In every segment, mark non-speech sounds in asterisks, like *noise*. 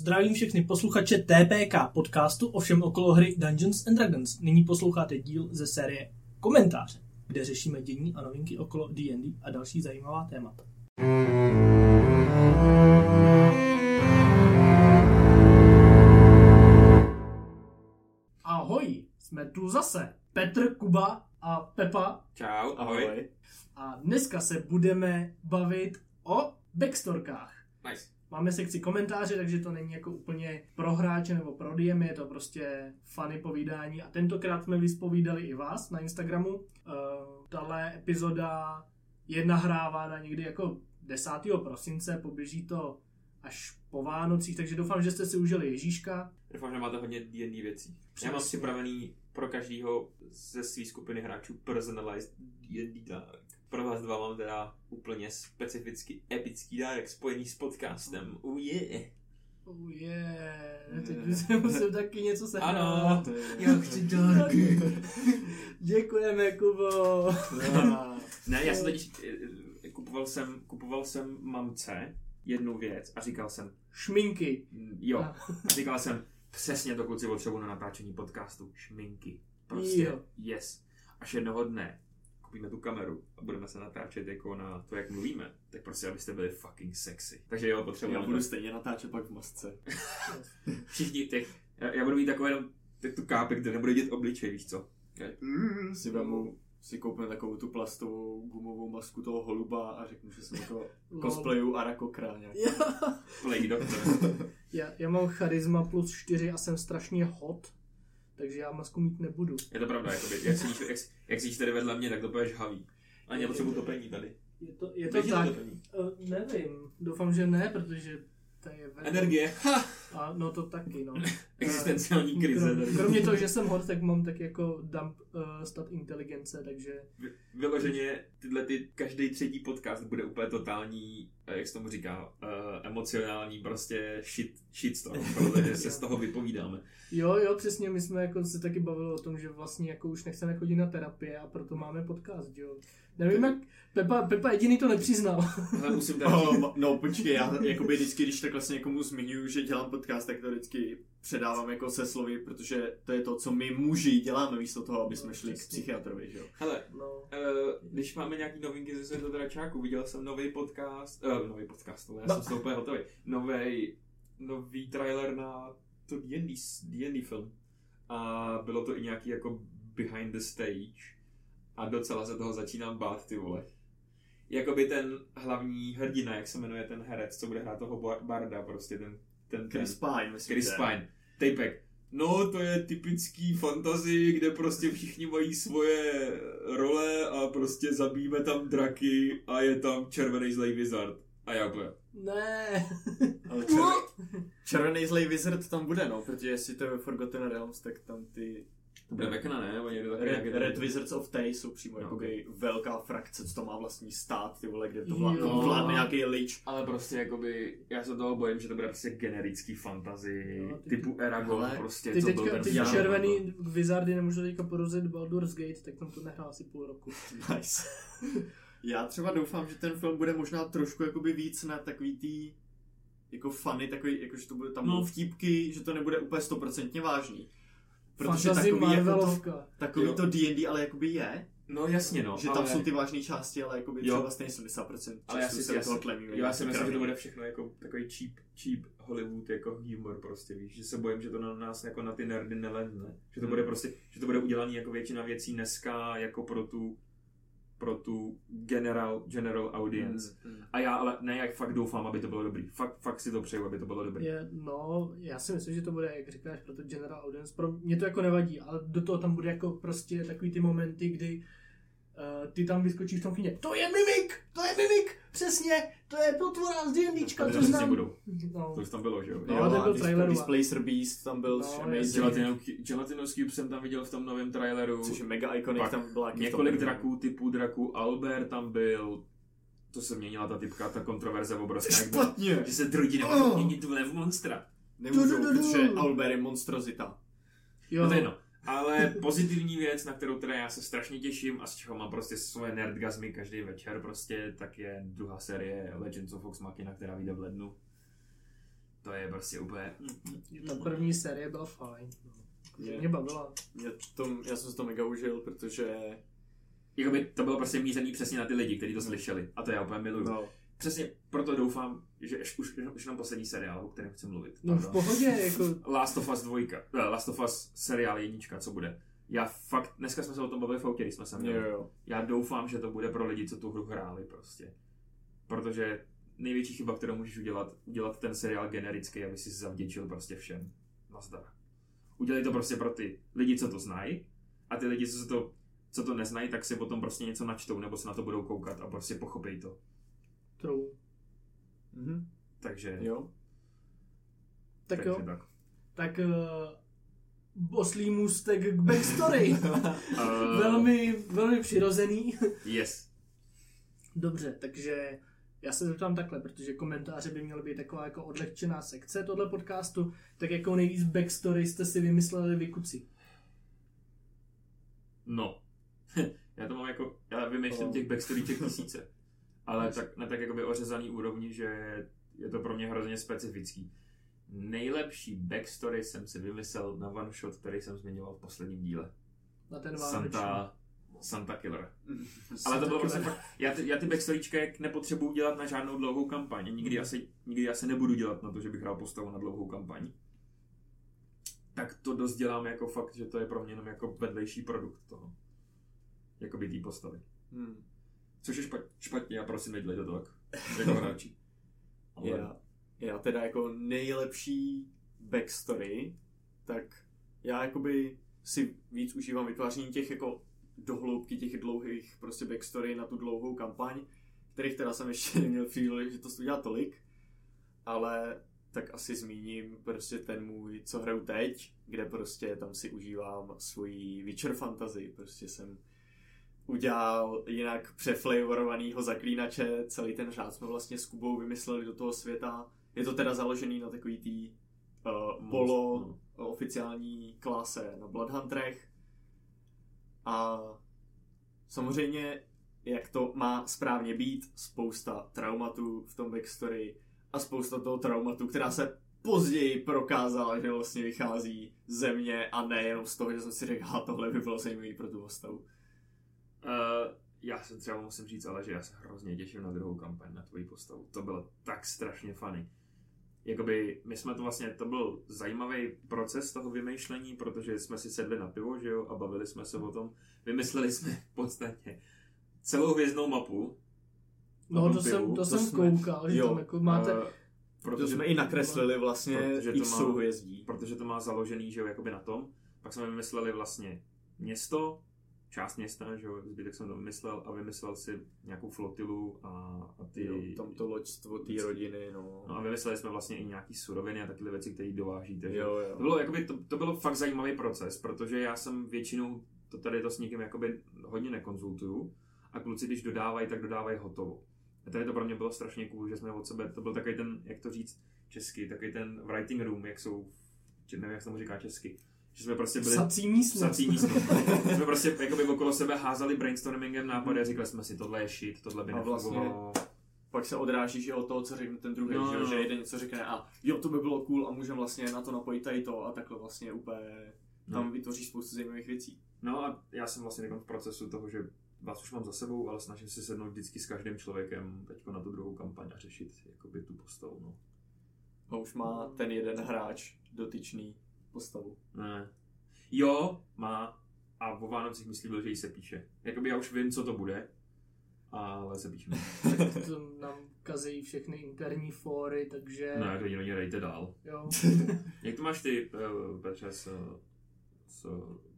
Zdravím všechny posluchače TPK podcastu o všem okolo hry Dungeons and Dragons. Nyní posloucháte díl ze série Komentáře, kde řešíme dění a novinky okolo D&D a další zajímavá témata. Ahoj, jsme tu zase. Petr, Kuba a Pepa. Čau, ahoj. A dneska se budeme bavit o backstorkách. Nice. Máme sekci komentáře, takže to není jako úplně pro hráče nebo pro DM, je to prostě funny povídání. A tentokrát jsme vyspovídali i vás na Instagramu. Uh, tahle epizoda je nahrávána někdy jako 10. prosince, poběží to až po Vánocích, takže doufám, že jste si užili Ježíška. Doufám, že máte hodně D&D věcí. Já mám Přesně. připravený pro každého ze své skupiny hráčů personalized D&D. Pro vás dva mám teda úplně specificky epický dárek spojený s podcastem. Uh, yeah. Oh yeah, teď bych si musel taky něco sehnat. Ano, já chci dárky. Děkujeme, Kubo. ne, já jsem totiž, eh, kupoval jsem, kupoval jsem mamce jednu věc a říkal jsem, Šminky. mm, jo, A- a říkal jsem, přesně to kluci potřebuji na natáčení podcastu, šminky. Prostě, Jo. yes. Až jednoho dne koupíme tu kameru a budeme se natáčet jako na to, jak mluvíme, tak prostě abyste byli fucking sexy. Takže jo, Já potřebujeme. budu stejně natáčet pak v masce. *laughs* Všichni těch, já, já budu mít takový jenom tak tu kápek, kde nebude vidět obličej, víš co? Si vemu, si koupím takovou tu plastovou gumovou masku toho holuba a řeknu, že jsem jako Lol. *laughs* cosplayu Arakokra nějak. *laughs* Plague Doctor. Já, já mám charisma plus 4 a jsem strašně hot, takže já masku mít nebudu. Je to pravda, jakoby, jak sedíš, jak, jak sedíš tady vedle mě, tak to budeš havý. A já potřebuji topení tady. Je to, je to tak? topení? Uh, nevím, doufám, že ne, protože to je ve... Energie. Ha! A, no to taky, no. *laughs* Existenciální krize. Krom, kromě toho, že jsem hot, tak mám tak jako dump uh, stat inteligence, takže Vy- Vyloženě tyhle ty, každý třetí podcast bude úplně totální, eh, jak se tomu říká, uh, emocionální prostě shit, shitstorm, *laughs* protože se z toho vypovídáme. jo, jo, přesně, my jsme jako se taky bavili o tom, že vlastně jako už nechceme chodit na terapie a proto máme podcast, jo. Nevím, jak Pepa, Pepa jediný to nepřiznal. Ale musím *laughs* teda Oh, no počkej, já jakoby vždycky, když takhle se někomu zmiňuji, že dělám podcast, tak to vždycky předávám jako se slovy, protože to je to, co my muži děláme místo toho, aby jsme šli k Přesně. psychiatrovi, že jo. Hele, No. Uh, když máme nějaký novinky ze světa dračáku, viděl jsem nový podcast, uh, nový podcast, no, já No. jsem toho úplně hotový, nový, nový trailer na to D&D, D&D film. A bylo to i nějaký jako behind the stage. A docela se toho začínám bát, ty vole. Jakoby ten hlavní hrdina, jak se jmenuje ten herec, co bude hrát toho bar- barda, prostě ten, ten, ten Chris Pine, myslím, Chris. Pine. Tapek. No, to je typický fantasy, kde prostě všichni mají svoje role a prostě zabijíme tam draky a je tam červený zlej wizard. A já úplně. Ne. Ale červený, červený zlej wizard tam bude, no, protože jestli to je Forgotten Realms, tak tam ty To bude Vekna, ne? Takový Red, nějaký- Red Wizards of Tay jsou přímo No, no, jakoby velká frakce, co to má vlastní stát, ty vole, kde to vládne, Jo. vládne nějaký lich. Ale prostě jakoby, já se toho bojím, že to bude prostě generický fantasy, Jo, ty- typu Eragon, Ale prostě, Ty co byl teďka, ten ty film, červený wizardy nemůžu teďka porozit Baldur's Gate, tak tam to nehrál asi půl roku. *laughs* Nice. Já třeba doufám, že ten film bude možná trošku jakoby víc na takový tý jako funny, takový, jako že to bude tam No. no. vtipky, že to nebude úplně stoprocentně vážný. Protože Fantasy takový, jako to, Marvelovka. takový Jo. to D&D ale jakoby je, No jasně no, že tam ale... jsou ty vážné části, ale jakoby Jo. třeba stejně 70% Ale já si, se já, do toho si, tlemí. jo, já si myslím, že to bude všechno jako takový cheap, cheap Hollywood jako humor prostě, víš, že se bojím, že to na nás jako na ty nerdy nelezne, že to Hmm. bude prostě, že to bude udělané jako většina věcí dneska jako pro tu pro tu general, general audience. Mm, mm. A já ale ne, jak fakt doufám, aby to bylo dobrý. Fakt, fakt si to přeju, aby to bylo dobrý. Je, no, já si myslím, že to bude, jak říkáš, pro to general audience. Pro mě to jako nevadí, ale do toho tam bude jako prostě takový ty momenty, kdy uh, ty tam vyskočíš v tom kyně. To je mimik! To je mimik! Přesně! To je potvora z D&Dčka, to znám. budou. No. To už tam bylo, že jo? No, jo, to byl traileru. Displacer Beast tam byl No, no, Gelatinous Cube jsem tam viděl v tom novém traileru. což je mega iconic, Pak tam byla Několik draků, typů draků. Albert tam byl. To se měnila ta typka, ta kontroverze obrovská. byla- Špatně! Že se droidi nebudou Oh. měnit v monstra. Du. protože Albert je monstrozita. Jo. No to je jedno. Ale pozitivní věc, na kterou teda já se strašně těším a z čeho mám prostě svoje nerdgazmy každý večer prostě, tak je druhá série Legends of Vox Machina, která vyjde v lednu. To je prostě úplně... Ta první série byla fajn. no. Že Je. mě bavila. Mě to, já jsem si to mega užil, protože Jakoby to bylo prostě mířený přesně na ty lidi, kteří to slyšeli. A to já úplně miluju. no, Přesně proto doufám, že už, už, už jenom poslední seriál, o kterém chci mluvit. No v pohodě, *laughs* jako Last of Us 2, eh, Last of Us seriál jednička, co bude. Já fakt, dneska jsme se o tom bavili v autě, když jsme se jo, měli. jo. Já doufám, že to bude pro lidi, co tu hru hráli prostě. Protože největší chyba, kterou můžeš udělat, udělat ten seriál generický, aby si zavděčil prostě všem. Nazdar. Udělej to prostě pro ty lidi, co to znají, a ty lidi, co se to, co to neznají, tak si potom prostě něco načtou, nebo se na to budou koukat a prostě pochopí to. True. Mhm. Takže, jo. Tak takže jo, tak. tak uh, oslý můstek k backstory. Uh, *laughs* velmi, velmi přirozený. Yes. Dobře, takže já se zeptám takhle, protože komentáře by měly být taková jako odlehčená sekce tohle podcastu, tak jako nejvíc backstory jste si vymysleli vy kuci. No. *laughs* já to mám jako, já vymýšlím No. těch backstoryček tisíce. Ale tak, na tak jakoby ořezaný úrovni, že je to pro mě hrozně specifický. Nejlepší backstory jsem si vymyslel na one shot, který jsem zmiňoval v posledním díle. Na ten vánoční. Santa, Santa Killer. Ale to bylo prostě fakt, já ty, já ty backstoryčky nepotřebuju dělat na žádnou dlouhou kampaň. Nikdy asi, nikdy asi nebudu dělat na to, že bych hrál postavu na dlouhou kampaň. Tak to dost dělám jako fakt, že to je pro mě jenom jako vedlejší produkt toho. Jakoby té postavy. Hmm. Což je špat, špatně, já prosím, nedělejte to tak. Jako hráči. *laughs* Ale Já, já teda jako nejlepší backstory, tak já jakoby si víc užívám vytváření těch jako dohloubky těch dlouhých prostě backstory na tu dlouhou kampaň, kterých teda jsem ještě *laughs* neměl příležitost udělat tolik, ale tak asi zmíním prostě ten můj, co hraju teď, kde prostě tam si užívám svoji Witcher fantasy, prostě jsem udělal jinak přeflavorovanýho zaklínače, celý ten řád jsme vlastně s Kubou vymysleli do toho světa. Je to teda založený na takový tý uh, polo no. oficiální klase na Bloodhunterech. A samozřejmě, jak to má správně být, spousta traumatů v tom backstory a spousta toho traumatu, která se později prokázala, že vlastně vychází ze mě a ne jenom z toho, že jsem si řekl, "Ha, tohle by bylo zajímavé pro tu postavu. Uh, já se třeba musím říct, ale že já se hrozně těším na druhou kampaň, na tvoji postavu. To bylo tak strašně funny. Jakoby, my jsme to vlastně, to byl zajímavý proces toho vymýšlení, protože jsme si sedli na pivo, že jo, a bavili jsme se o tom. Vymysleli jsme v podstatě celou hvězdnou mapu. No to jsem, pivu, to to jsem jsme- koukal, že tam jako máte... Eh, Protože jsme i nakreslili vlastně protože to má- souhvězdí. protože to má založený, že jo, jakoby na tom. Pak jsme vymysleli vlastně město, část města, že jo, zbytek jsem to vymyslel a vymyslel si nějakou flotilu a, a ty... Jo, tam to loďstvo té rodiny, no. No a vymysleli jsme vlastně i nějaký suroviny a takové věci, které dovážíte. Jo, jo. To bylo, jakoby, to, to bylo fakt zajímavý proces, protože já jsem většinou to tady to s někým jakoby hodně nekonzultuju a kluci, když dodávají, tak dodávají hotovo. A tady to pro mě bylo strašně cool, že jsme od sebe, to byl takový ten, jak to říct česky, takový ten writing room, jak jsou, nevím, jak se tomu říká česky, že jsme prostě byli Psací místnost. psací místnost. jsme prostě jakoby okolo sebe házeli brainstormingem nápady a říkali jsme si, tohle je shit, tohle by A vlastně nefungovalo. Pak se odrážíš i od toho, co řekne ten druhý, No, že, jo, no. že jeden něco řekne a jo, to by bylo cool a můžeme vlastně na to napojit tady to a takhle vlastně úplně tam No. vytvoříš spoustu zajímavých věcí. No a já jsem vlastně v procesu toho, že vás už mám za sebou, ale snažím se sednout vždycky s každým člověkem teď na tu druhou kampaň a řešit jakoby tu postavu. No. A už má ten jeden hráč dotyčný postavu. Ne. Jo, má. A o Vánocích mi slíbil, že jí se píše. Jakoby já už vím, co to bude, ale se píše. To nám kazí všechny interní fóry, takže... ne, to jiný dejte dál. Jo. *laughs* Jak to máš ty, uh, Petře, s, s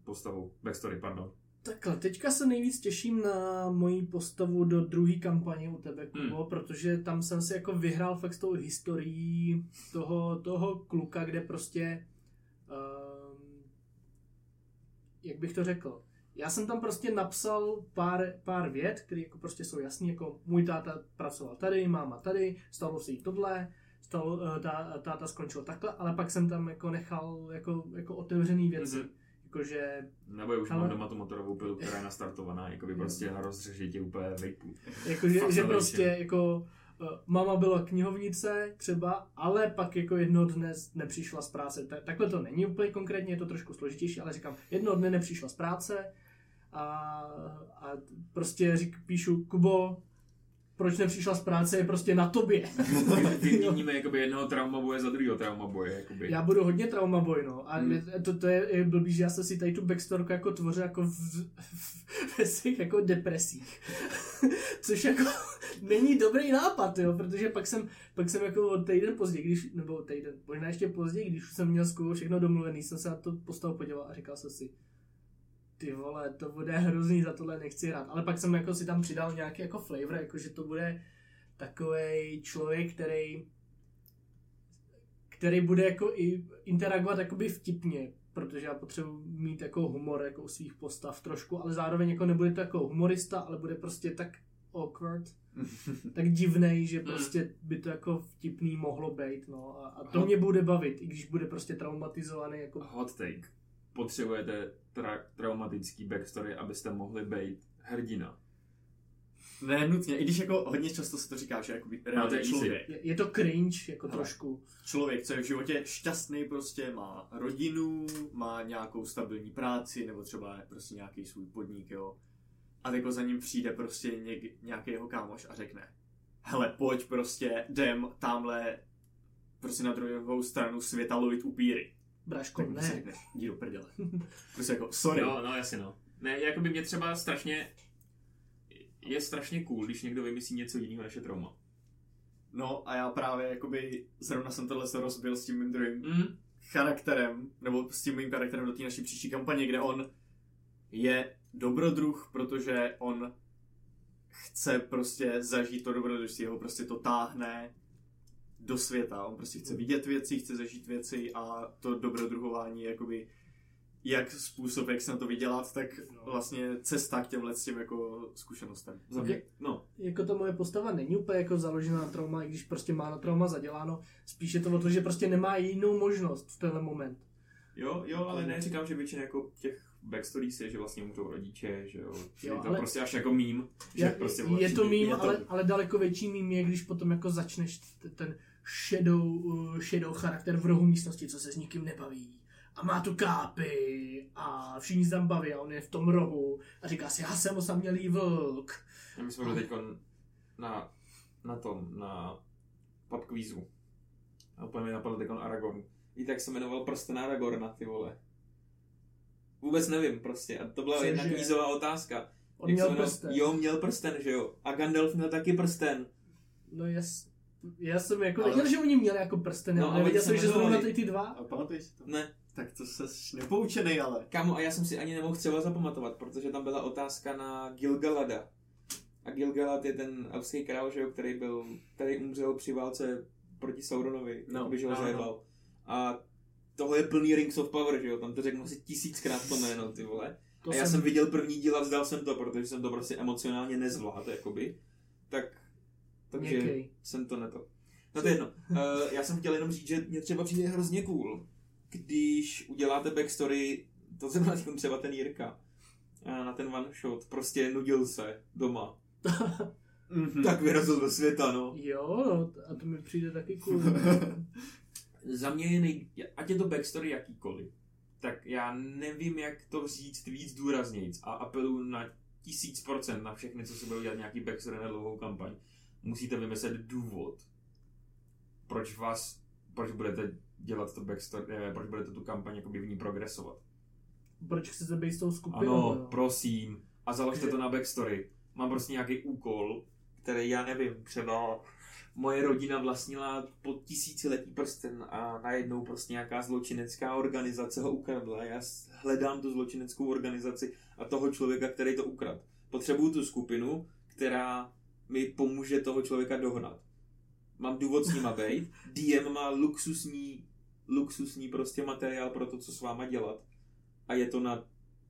postavou? Backstory, pardon. Takhle, teďka se nejvíc těším na moji postavu do druhé kampaně u tebe, Kubo, Hmm. protože tam jsem si jako vyhrál fakt s tou historií toho, toho kluka, kde prostě um, jak bych to řekl, já jsem tam prostě napsal pár, pár vět, které jako prostě jsou jasný, jako můj táta pracoval tady, máma tady, stalo se jí tohle, stalo, eh, tá, táta skončil takhle, ale pak jsem tam jako nechal jako, jako otevřený věci. Mhm. Mm-hmm. Jakože Nebo už Ale- mám doma tu motorovou pilu, která je nastartovaná, jakoby *laughs* prostě na rozřeži tě úplně vejpů. Jakože, že prostě jako mama byla knihovnice třeba, ale pak jako jedno dne nepřišla z práce. Ta- takhle to není úplně konkrétně, je to trošku složitější, ale říkám, jedno dne nepřišla z práce a, a prostě řík, píšu, Kubo, proč nepřišla z práce, je prostě na tobě. *laughs* Vyměníme jakoby jednoho traumaboje za druhého traumaboje. Jakoby. Já budu hodně traumaboj, no. A Hmm. to, to je, je blbý, že já jsem si tady tu backstorku jako tvořil jako v, ve svých jako depresích. *laughs* Což jako *laughs* není dobrý nápad, jo, protože pak jsem, pak jsem jako o týden později, když, nebo týden, možná ještě později, když jsem měl skoro všechno domluvený, jsem se na to postavu podíval a říkal jsem si, ty vole, to bude hrozný, za tohle nechci hrát. Ale pak jsem jako si tam přidal nějaký jako flavor, jako že to bude takový člověk, který který bude jako i interagovat jakoby vtipně, protože já potřebuji mít jako humor jako u svých postav trošku, ale zároveň jako nebude to jako humorista, ale bude prostě tak awkward, *laughs* tak divnej, že prostě by to jako vtipný mohlo být, no a, a to Aha. mě bude bavit, i když bude prostě traumatizovaný jako Hot take. Potřebujete tra- traumatický backstory, abyste mohli být hrdina. Ne nutně, i když jako hodně často se to říká, že jakoby No, je easy. člověk, je, je to cringe jako Hele. trošku. člověk, co je v životě šťastný, prostě má rodinu, má nějakou stabilní práci, nebo třeba prostě nějaký svůj podnik, jo. A jako za ním přijde prostě něk, nějaký jeho kámoš a řekne, hele, pojď prostě, jdem tamhle prostě na druhou stranu světa lovit upíry. Braško, Tak prostě ne. řekne, jdi do prdele. *laughs* Prostě jako, sorry. Jo, no jasně no. Ne, jako by mě třeba strašně je strašně cool, když někdo vymyslí něco jiného než je trauma. No a já právě jakoby zrovna jsem tohle se rozbil s tím mým druhým Mm. charakterem, nebo s tím mým charakterem do té naší příští kampaně, kde on je dobrodruh, protože on chce prostě zažít to dobrodružství, ho prostě to táhne do světa. On prostě chce vidět věci, chce zažít věci a to dobrodruhování je jakoby jak způsob, jak se na to vydělat, tak No. vlastně cesta k těmhle s těm jako zkušenostem. Za mě, no, jako ta moje postava není úplně jako založena na trauma, i když prostě má na trauma zaděláno, spíš je to o to, že prostě nemá jinou možnost v tenhle moment. jo, jo, ale ne, říkám, že většina jako těch backstories je, že vlastně umřou rodiče, že jo. Jo, je to ale- prostě až jako mím, že Je, prostě je to mím, je to- ale, ale daleko větší mím je, když potom jako začneš ten shadow, uh, shadow charakter v rohu místnosti, co se s nikým nebaví. A má tu kápy a všichni se tam baví a on je v tom rohu a říká si, já jsem osamělý vlk. A my jsme byli teď na, na tom, na quizu. A úplně mi napadl teď Aragorn. Víte, jak se jmenoval prsten Aragorna, ty vole? Vůbec nevím prostě. A to byla Cože? jedna kvízová otázka. On Jak měl jmenoval- prsten. Jo, měl prsten, že jo. A Gandalf měl taky prsten. No jas, já jsem jako Ale- věděl, že oni měli jako prsten, No, ale nevěděl se jsem, že zrovna jmenovali- ty, ty dva. A pamatuješ si to? Ne, Tak to se nepoučenej, ale. Kámo, a já jsem si ani nemohl třeba zapamatovat, protože tam byla otázka na Gilgalada. A Gilgalad je ten elfský král, že jo, který byl, který umřel při válce proti Sauronovi, No, no, že ho no, no. zajebal. A tohle je plný Rings of Power, že jo, tam to řeknu asi tisíckrát to jméno, ty vole. To a já jsem viděl první díl a vzdal jsem to, protože jsem to prostě emocionálně nezvládl, jakoby. Tak, takže Měkkej. jsem to neto. No to je jedno. Uh, já jsem chtěl jenom říct, že mě třeba přijde hrozně cool, když uděláte backstory, to teď třeba ten Jirka, eh, na ten one shot, prostě nudil se doma. *laughs* Mhm. Tak vyrazil do světa, no. Jo, no, a to mi přijde taky cool. *laughs* Za mě je nej... ať je to backstory jakýkoliv, tak já nevím, jak to říct víc důraznějc a apeluju na tisíc procent na všechny, co si budou dělat nějaký backstory na dlouhou kampaň. Musíte vymyslet důvod, proč vás, proč budete dělat to backstory, eh, proč budete tu kampaň jakoby v ní progresovat. Proč chcete být s tou skupinou? Ano, prosím. A založte to na backstory. Mám prostě nějaký úkol, který já nevím, třeba moje rodina vlastnila po tisíciletí prsten a najednou prostě nějaká zločinecká organizace ho ukradla. Já hledám tu zločineckou organizaci a toho člověka, který to ukrad. Potřebuju tu skupinu, která mi pomůže toho člověka dohnat. Mám důvod s nima *laughs* být. DM má luxusní, luxusní prostě materiál pro to, co s váma dělat. A je to na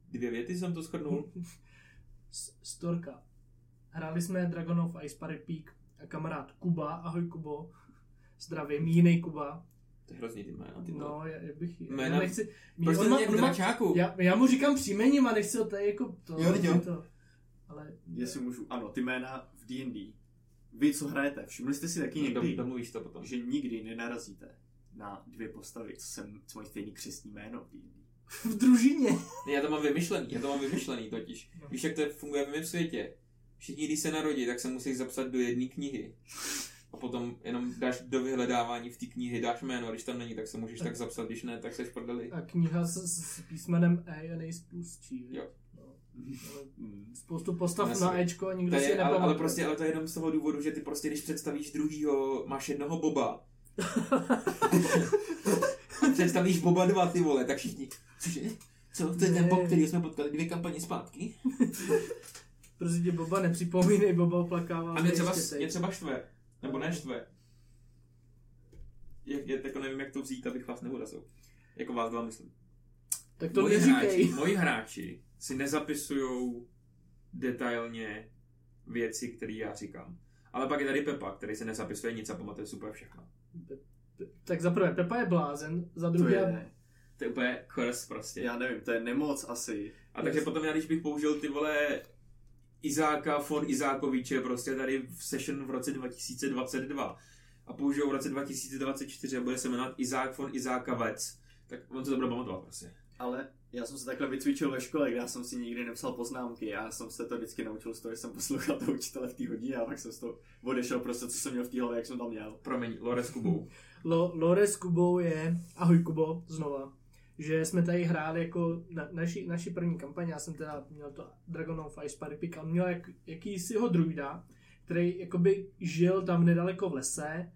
dvě věty, jsem to shrnul. *laughs* S- Storka. Hráli jsme Dragon of Ice Pirate Peak a kamarád Kuba, ahoj Kubo, zdravím, jiný Kuba. To je hrozný ty jména. Ty. No, já, já bych... Já Jména- nechci, Proč to on má- on má- já, já, mu říkám příjmením a nechci tady jako to... Jo, jo. to ale Jestli můžu, ano, ty jména v D&D vy, co hrajete, všimli jste si taky někdy, Domluvíš to potom. že nikdy nenarazíte na dvě postavy, co, jsem, co mají stejný křesní jméno v D&D. *laughs* V družině. Ne, já to mám vymyšlený, já to mám vymyšlený totiž. No. Víš, jak to funguje v mém světě? Všichni, když se narodí, tak se musí zapsat do jedné knihy. A potom jenom dáš do vyhledávání v té knihy, dáš jméno, a když tam není, tak se můžeš tak zapsat, když ne, tak seš prdeli. A kniha s, s písmenem E je nejspustší. Jo. Spoustu postav Jasně. na Ečko a nikdo To si je, ale, ale, prostě, ale to je jenom z toho důvodu, že ty prostě, když představíš druhýho, máš jednoho Boba. a *laughs* představíš Boba dva, ty vole, tak všichni, cože? Co? To je ten. Bob, který jsme potkali dvě kampaně zpátky? *laughs* Prostě tě Boba nepřipomínej, Boba oplakává. A mě třeba, mě třeba štve, nebo ne štve. Jak, je, jako nevím, jak to vzít, abych vás neurazil. Jako vás dva myslím. Tak to moji neříkej. hráči, moji hráči si nezapisují detailně věci, které já říkám. Ale pak je tady Pepa, který se nezapisuje nic a pamatuje super všechno. Tak za prvé, Pepa je blázen, za To druhé, je, To je úplně curse prostě. já nevím, to je nemoc asi. A takže potom já, když bych použil ty vole Izáka von Izákoviče prostě tady v session v roce 2022 a použiju v roce 2024 a bude se jmenovat Izák von Izákavec, tak on se to bude pamatovat prostě. Ale já jsem se takhle vycvičil ve škole, kde já jsem si nikdy nepsal poznámky. Já jsem se to vždycky naučil z toho, že jsem poslouchal toho učitele v té hodině a pak jsem z toho odešel prostě, co jsem měl v té hlavě, jak jsem tam měl. Promiň, Lore s Kubou. Lo, *laughs* Lore s Kubou je, ahoj Kubo, znova, že jsme tady hráli jako na, naši, naši první kampaň, já jsem teda měl to Dragon of Ice Party Pick a měl jak, jakýsiho druida, který jakoby žil tam nedaleko v lese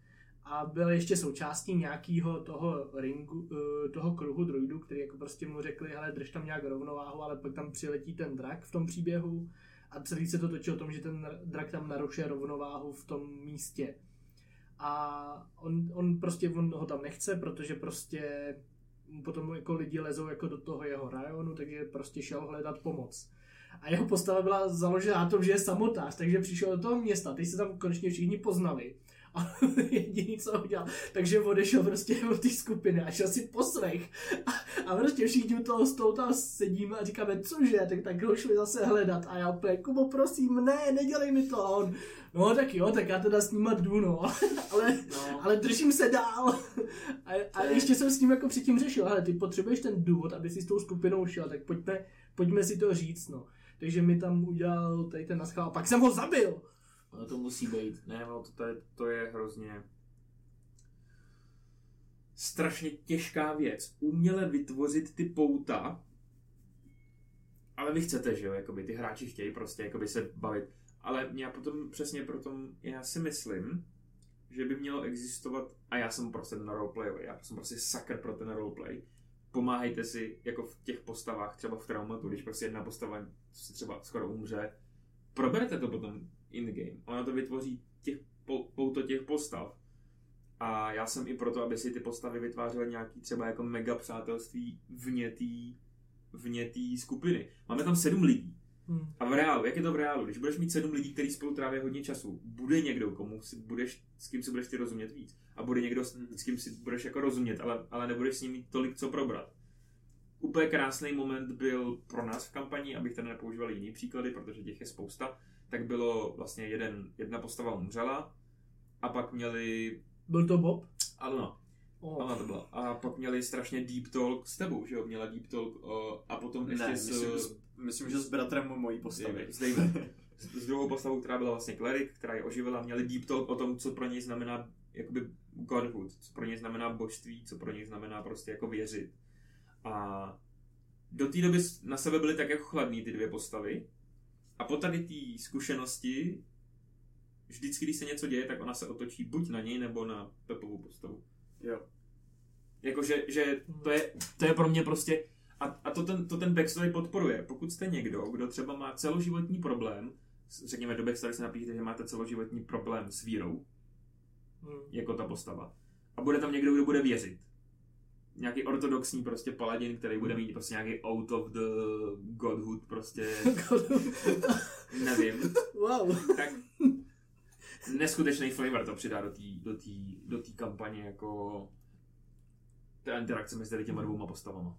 a byl ještě součástí nějakého toho ringu, eh, toho kruhu druidů, který jako prostě mu řekli, hele, drž tam nějak rovnováhu, ale pak tam přiletí ten drak v tom příběhu a celý se to točí o tom, že ten drak tam narušuje rovnováhu v tom místě. A on, on prostě on ho tam nechce, protože prostě potom jako lidi lezou jako do toho jeho rajonu, takže prostě šel hledat pomoc. A jeho postava byla založena na tom, že je samotář, takže přišel do toho města, teď se tam konečně všichni poznali. A *laughs* jediný, co udělal, takže odešel prostě od té skupiny a šel si poslech. A, a prostě všichni u toho stolu tam sedíme a říkáme, cože, tak, tak ho šli zase hledat. A já úplně, Kubo, prosím, ne, nedělej mi to. A on, no tak jo, tak já teda snímat jdu, no. *laughs* ale, No. ale držím se dál. A, a ještě jsem s ním jako předtím řešil, hele, ty potřebuješ ten důvod, aby si s tou skupinou šel, tak pojďme, pojďme si to říct, no. Takže mi tam udělal tady ten naschál a pak jsem ho zabil. No to musí být. Ne, no to, je, to je hrozně strašně těžká věc. Uměle vytvořit ty pouta, ale vy chcete, že jo, jakoby ty hráči chtějí prostě jakoby se bavit. Ale já potom přesně proto, já si myslím, že by mělo existovat, a já jsem prostě na roleplay, já jsem prostě sakr pro ten roleplay, pomáhejte si jako v těch postavách, třeba v traumatu, když prostě jedna postava si třeba skoro umře, proberete to potom in game. Ono to vytvoří těch, po, pouto těch postav. A já jsem i proto, aby si ty postavy vytvářely nějaký třeba jako mega přátelství vně té vně té skupiny. Máme tam sedm lidí. Hmm. A v reálu, jak je to v reálu? Když budeš mít sedm lidí, kteří spolu tráví hodně času, bude někdo, komu si budeš, s kým si budeš ty rozumět víc. A bude někdo, s, s kým si budeš jako rozumět, ale, ale nebudeš s ním mít tolik co probrat. Úplně krásný moment byl pro nás v kampani, abych tady nepoužíval jiný příklady, protože těch je spousta, tak bylo vlastně jeden, jedna postava umřela a pak měli, Byl to Bob? ano, Oh. ano to bylo, a pak měli strašně deep talk s tebou, že jo, měla deep talk o, a potom ještě Ne, s, myslím, s- myslím, že s bratrem mojí postavy. s *laughs* Davem. S, s druhou postavou, která byla vlastně Cleric, která je oživila, měli deep talk o tom, co pro něj znamená jakoby godhood, co pro něj znamená božství, co pro něj znamená prostě jako věřit. A do té doby na sebe byly tak jako chladný ty dvě postavy. A po tady té zkušenosti, vždycky, když se něco děje, tak ona se otočí buď na něj, nebo na Pepovou postavu. Jo. Jakože že to, je, to je pro mě prostě... A, a to, ten, to ten backstory podporuje. Pokud jste někdo, kdo třeba má celoživotní problém, řekněme do backstory se napíšete, že máte celoživotní problém s vírou, Hmm. jako ta postava. A bude tam někdo, kdo bude věřit. Nějaký ortodoxní prostě paladin, který bude mít prostě nějaký out of the godhood, prostě *laughs* nevím. wow. Tak neskutečný flavor to přidá do té do tý, do tý kampaně jako ta interakce mezi těma dvouma postavama.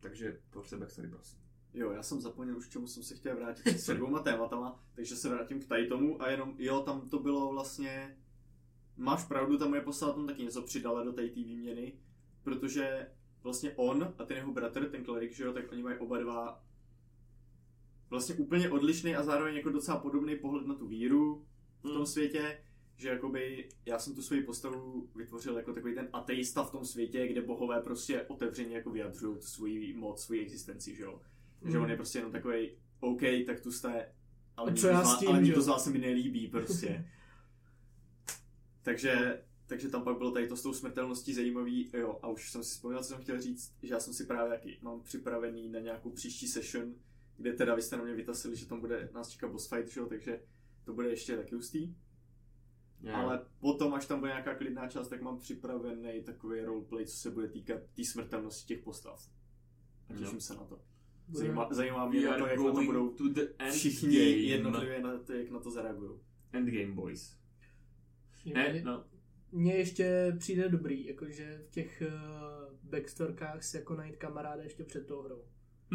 Takže to se backstory, prosím. Jo, já jsem zapomněl už, k čemu jsem se chtěl vrátit s *laughs* dvouma tématama, takže se vrátím k tady tomu a jenom, jo, tam to bylo vlastně, máš pravdu, tam moje postava tam taky něco přidala do té výměny, protože vlastně on a ten jeho bratr, ten klerik, že jo, tak oni mají oba dva vlastně úplně odlišný a zároveň jako docela podobný pohled na tu víru v tom Hmm. světě, že jakoby já jsem tu svoji postavu vytvořil jako takový ten ateista v tom světě, kde bohové prostě otevřeně jako vyjadřují tu svoji moc, svoji existenci, že jo. Že Mm. on je prostě jenom takový, OK, tak tu jste, ale nikdo co já s tím, ale že nikdo jo? z vás se mi nelíbí prostě. *laughs* takže, takže tam pak bylo tady to s tou smrtelností zajímavý, jo, a už jsem si vzpomněl, co jsem chtěl říct, že já jsem si právě jaký mám připravený na nějakou příští session, kde teda vy jste na mě vytasili, že tam bude, nás čeká boss fight, že jo, takže to bude ještě taky hustý. Jo. Ale potom, až tam bude nějaká klidná část, tak mám připravený takový roleplay, co se bude týkat té smrtelnosti těch postav. A těším Jo. se na to. Zajímá, zajímá mě na to, jak na to budou to the end všichni game. jednotlivě, na to, jak na to zareagují. Endgame boys. Ne, mě- no. Mně ještě přijde dobrý, jakože v těch uh, backstorkách si jako najít kamaráda ještě před tou hrou.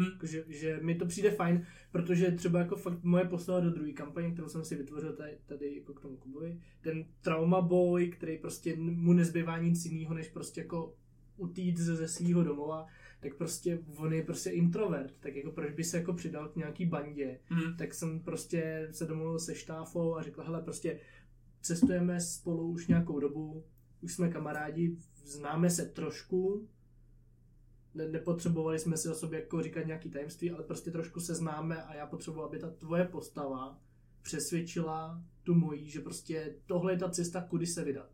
Hm. Jakože, že mi to přijde fajn, protože třeba jako fakt moje postava do druhé kampaně, kterou jsem si vytvořil tady, tady jako k tomu Kubovi, ten trauma boy, který prostě mu nezbývá nic jiného, než prostě jako utít ze, ze svého domova, tak prostě on je prostě introvert, tak jako proč by se jako přidal k nějaký bandě, Hm. tak jsem prostě se domluvil se štáfou a řekl, hele, prostě cestujeme spolu už nějakou dobu, už jsme kamarádi, známe se trošku, ne, nepotřebovali jsme si o sobě jako říkat nějaký tajemství, ale prostě trošku se známe a já potřebuji, aby ta tvoje postava přesvědčila tu mojí, že prostě tohle je ta cesta, kudy se vydat.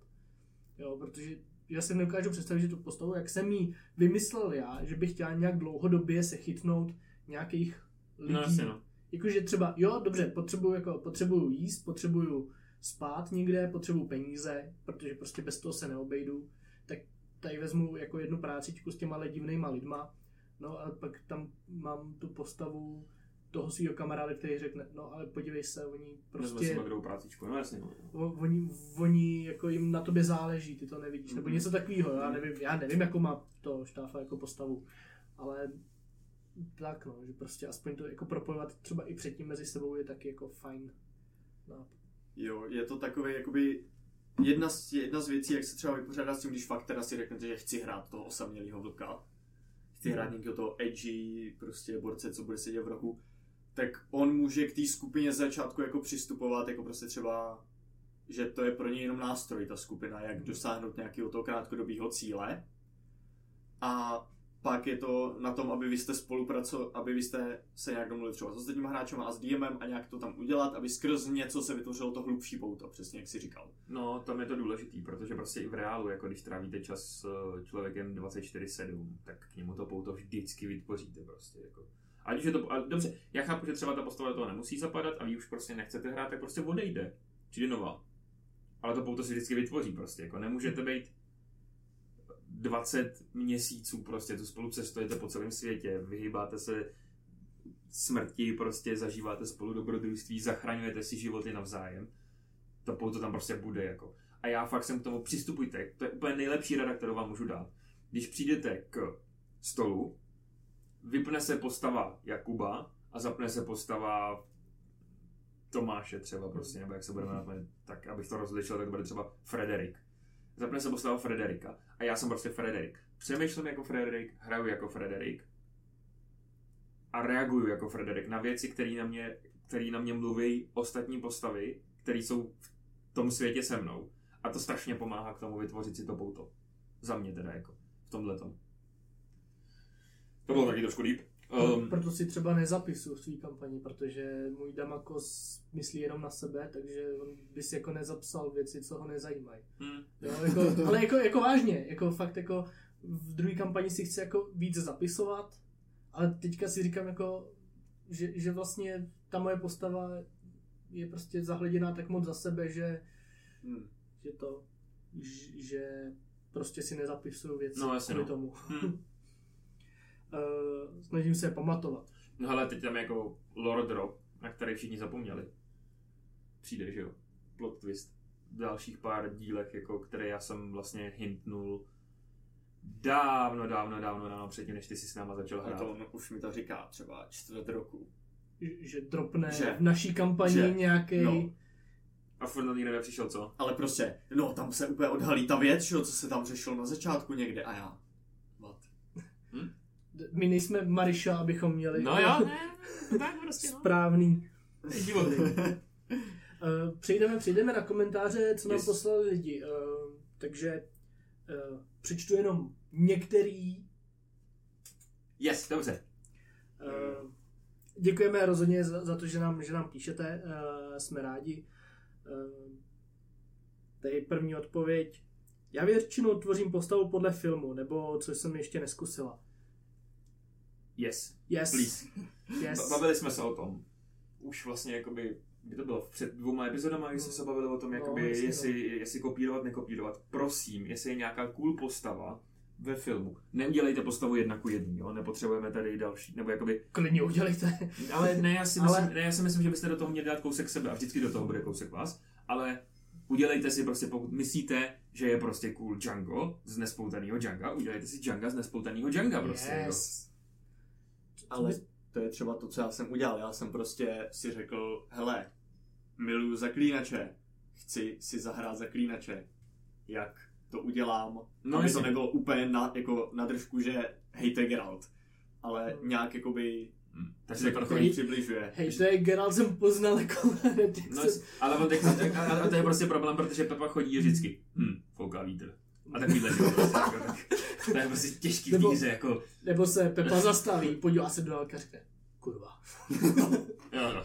Jo, protože já si nedokážu představit, že tu postavu, jak jsem ji vymyslel já, že bych chtěl nějak dlouhodobě se chytnout nějakých lidí, No jasně no. Jakože třeba, jo, dobře, potřebuju, jako, potřebuju jíst, potřebuju spát někde, potřebuju peníze, protože prostě bez toho se neobejdu, tak tady vezmu jako jednu prácičku s těma divnýma lidma, no a pak tam mám tu postavu toho svého kamaráda, který řekne, no ale podívej se, oni Prostě... prostě, si druhou prácičku, no jasně no. o- oni, oni jako jim na tobě záleží, ty to nevidíš, nebo Mhm. něco takového, já nevím, já nevím, jakou má to štáfa jako postavu, ale tak no, že prostě aspoň to jako propojovat třeba i předtím mezi sebou je taky jako fajn nápad. Jo, je to takový jakoby jedna z, jedna z věcí, jak se třeba vypořádat s tím, když fakt teda si řeknete, že chci hrát toho osamělého vlka, chci hrát nějakého toho edgy, prostě borce, co bude sedět v rohu, tak on může k té skupině z začátku jako přistupovat, jako prostě třeba, že to je pro něj jenom nástroj, ta skupina, jak dosáhnout nějakého toho krátkodobého cíle. A pak je to na tom, aby vy jste spolupracovali, aby vy jste se nějak domluvili třeba s ostatníma hráčema a s DMem a nějak to tam udělat, aby skrz něco se vytvořilo to hlubší pouto, přesně jak si říkal. No, tam je to důležitý, protože prostě i v reálu, jako když trávíte čas s eh, člověkem 24-7, tak k němu to pouto vždycky vytvoříte prostě, jako. Ať už je to, a dobře, já chápu, že třeba ta postava toho nemusí zapadat a vy už prostě nechcete hrát, tak prostě odejde. Přijde nová. Ale to pouto si vždycky vytvoří prostě, jako nemůžete být 20 měsíců prostě, tu spolu cestujete po celém světě, vyhýbáte se smrti, prostě zažíváte spolu dobrodružství, zachraňujete si životy navzájem. To pouto tam prostě bude jako. A já fakt jsem k tomu přistupujte, to je úplně nejlepší rada, kterou vám můžu dát. Když přijdete k stolu, vypne se postava Jakuba a zapne se postava Tomáše třeba prostě, nebo jak se budeme jmenovat, tak abych to rozlišil, tak bude třeba Frederik. Zapne se postava Frederika a já jsem prostě Frederik. Přemýšlím jako Frederik, hraju jako Frederik a reaguju jako Frederik na věci, které na mě, který na mě mluví ostatní postavy, které jsou v tom světě se mnou. A to strašně pomáhá k tomu vytvořit si to pouto. Za mě teda jako v tomhle tom. To bylo taky trošku deep. Um, Proto si třeba nezapisuju svý kampani, protože můj Damakos myslí jenom na sebe, takže on by si jako nezapsal věci, co ho nezajímají. hmm. Jo, jako, ale jako, jako vážně, jako fakt jako v druhé kampani si chci jako víc zapisovat, ale teďka si říkám jako, že, že vlastně ta moje postava je prostě zahleděná tak moc za sebe, že, Hmm. že to, že prostě si nezapisuju věci No, kvůli no. tomu. Hmm. *laughs* Uh, snažím se je pamatovat. No hele, teď tam je jako lore drop, na který všichni zapomněli. Přijde, že jo? Plot twist. V dalších pár dílech, jako, které já jsem vlastně hintnul dávno, dávno, dávno, dávno předtím, než ty si s náma začal A hrát. to no, už mi to říká třeba čtvrt roku. Že dropne Že- v naší kampani nějaký. no. A furt na nikdo nepřišel, co? Ale prostě, no tam se úplně odhalí ta věc, že co se tam řešilo na začátku někde a já. My nejsme Mariša, abychom měli No jo, ne, no tak prostě, no. správný. Divotný. Uh, *laughs* přejdeme, přejdeme na komentáře, co nám Yes. poslali lidi. Uh, takže uh, přečtu jenom některý. Yes, dobře. Děkujeme rozhodně za, za to, že nám, že nám píšete. Jsme rádi. Tady první odpověď. Já většinou tvořím postavu podle filmu, nebo co jsem ještě neskusila. Yes, Yes. please. yes. Bavili jsme se o tom. Už vlastně jakoby, kdy to bylo? Před dvouma epizodama, kdy jsme se bavili o tom, No, jakoby, jasně, jestli, jestli kopírovat, nekopírovat. Prosím, jestli je nějaká cool postava ve filmu, neudělejte postavu jedna ku jedný, jo? nepotřebujeme tady další, nebo jakoby, Klidně udělejte. ale ne, já si Ale- myslím, ne, já si myslím, že byste do toho měli dát kousek sebe a vždycky do toho bude kousek vás, ale udělejte si prostě, pokud myslíte, že je prostě cool Django z nespoutaného Djanga, udělejte si Djanga z nespoutaného Djanga prostě, jo. Ale to je třeba to, co já jsem udělal. Já jsem prostě si řekl, hele, miluju zaklínače, chci si zahrát zaklínače. Jak to udělám, No, aby jasně. to nebylo úplně na, jako na držku, že hejte Geralt. Ale Hmm. nějak jakoby Hm. Takže se Hej. přibližuje. Hej, to je Geralt jsem poznal jako *laughs* No, ale on teď, a, a, to je prostě problém, protože Pepa chodí vždycky, hm, fouká vítr. A takovýhle, prostě, jako, tak, to je prostě těžký Nebo- hře, jako, Nebo se Pepa zastaví, podívá se do dálky a řekne, kurva. *laughs* jo, no.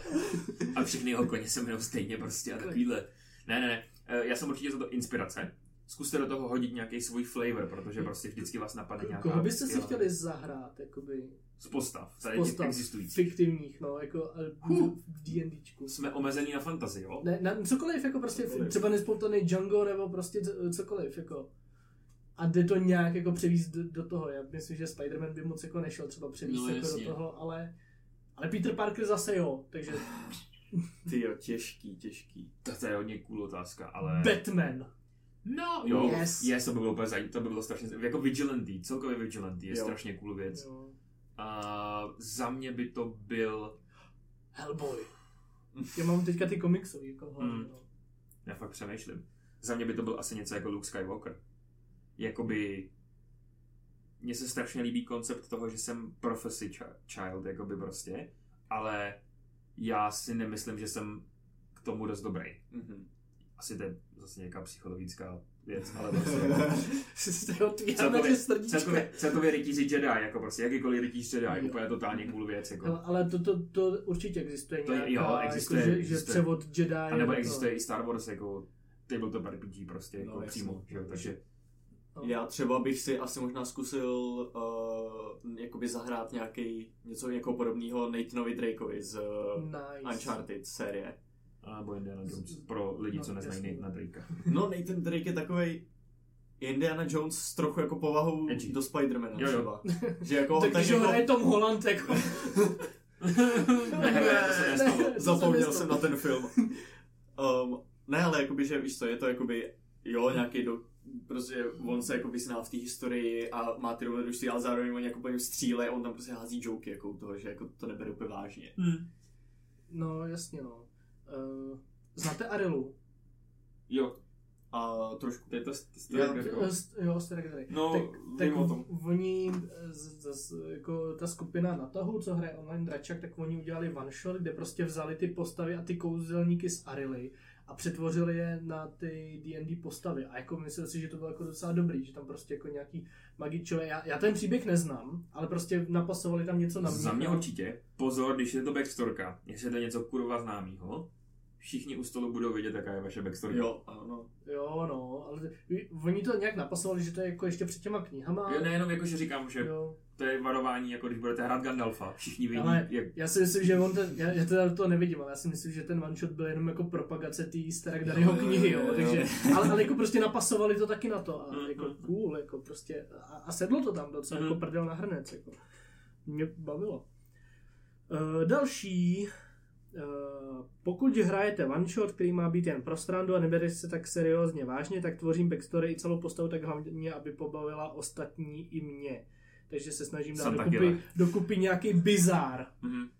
A všechny jeho koně se jmenou stejně prostě a takovýhle. Ne, ne, ne, Eh, já jsem určitě za to inspirace. Zkuste do toho hodit nějaký svůj flavor, protože prostě vždycky vás napadne nějaká... Koho byste si chtěli zahrát, jakoby, Z postav, z tady těch postav existujících. fiktivních, no, jako Huh. v D&Dčku. Jsme omezení na fantazii, jo? Ne, na, cokoliv, jako prostě Cokoliv. třeba nespoutaný Django, nebo prostě cokoliv, jako. A jde to nějak jako převíst do, do toho. Já myslím, že Spider-Man by moc jako nešel třeba převíst No, jako jasně. do toho, ale, ale Peter Parker zase jo, takže *sighs* Ty jo, těžký, těžký. To, to je hodně cool otázka, ale... Batman. No, jo, Yes. yes. to by bylo úplně zajímavé, to by bylo strašně, jako Vigilante, celkově Vigilante je Jo. strašně cool věc. Jo. A za mě by to byl, Hellboy. Já mám teďka ty komiksy, jako hlavně, Mm. no. já fakt přemýšlím, za mě by to byl asi něco jako Luke Skywalker. Jakoby, mně se strašně líbí koncept toho, že jsem prophecy chi- child, jakoby prostě, ale já si nemyslím, že jsem k tomu dost dobrý. Mhm. Asi to je zase nějaká psychologická věc, ale *laughs* prostě to Celkově- celkově, celkově rytíři Jedi, jako prostě jakýkoliv rytíř Jedi, Jo. úplně totálně cool věc, jako. Ale, ale to, to, to určitě existuje To je- nějaká, jo, existuje, jako, že, existuje. že převod Jedi. A nebo jako- existuje i Star Wars jako tabletop RPG prostě, jako No, jasně. přímo, že jo, takže no. Já třeba bych si asi možná zkusil uh, jakoby zahrát nějaký něco jako podobného Nathanovi Drakeovi z uh, Nice. Uncharted série. a nebo Indiana Jones, pro lidi, No, co neznají jasně. Nathan Drakea. *laughs* No Nathan Drake je takovej Indiana Jones s trochu jako povahou Edgy. do Spidermana Jo, jo. třeba. *laughs* Že jako Tak tak když jako, hraje Tom Holland, jako... ne, *laughs* ne, to se nestalo. to se zapomněl jsem na ten film. Um, ne, ale jakoby, že víš co, je to jakoby, jo, nějaký do, prostě on se jako vyzná v té historii a má ty dobrodružství, ale zároveň oni jako po něm stříle, on tam prostě hází joky jako u toho, že jako to nebere úplně vážně. Hm. No, jasně, no. Uh, znáte Arilu? Jo, A trošku. to je to, Jo, st- jo Starek tady. No, tak, tak o tom. oni, eh, z, z, jako ta skupina na tahu, co hraje online dračák, tak oni udělali one shot, kde prostě vzali ty postavy a ty kouzelníky z Arily a přetvořili je na ty D&D postavy. A jako myslím si, že to bylo jako docela dobrý, že tam prostě jako nějaký magičové, já, já ten příběh neznám, ale prostě napasovali tam něco na mě. Za mě určitě. Pozor, když je to backstorka, jestli je to něco kurva známýho, všichni u stolu budou vědět, jaká je vaše backstorka. Jo, ano. Jo, no, ale oni to nějak napasovali, že to je jako ještě před těma knihama. Jo, nejenom jako, že říkám, že Jo. To je varování, jako když budete hrát Gandalfa, všichni vědí, Ale- jak... Já si myslím, že on ten, já, já teda to nevidím, ale já si myslím, že ten one shot byl jenom jako propagace té Starek Daryho Jo, jo, knihy, jo, jo, jo. takže, ale, ale jako prostě napasovali to taky na to a Mhm. jako cool, jako prostě, a, a sedlo to tam docela jako prdel na hrnec, jako. Mě bavilo. Uh, další, pokud hrajete one shot, který má být jen pro strandu a neberete se tak seriózně vážně, tak tvořím backstory i celou postavu tak hlavně, aby pobavila ostatní i mě. Takže se snažím dát dokupy, dokupy nějaký bizár. Mhm.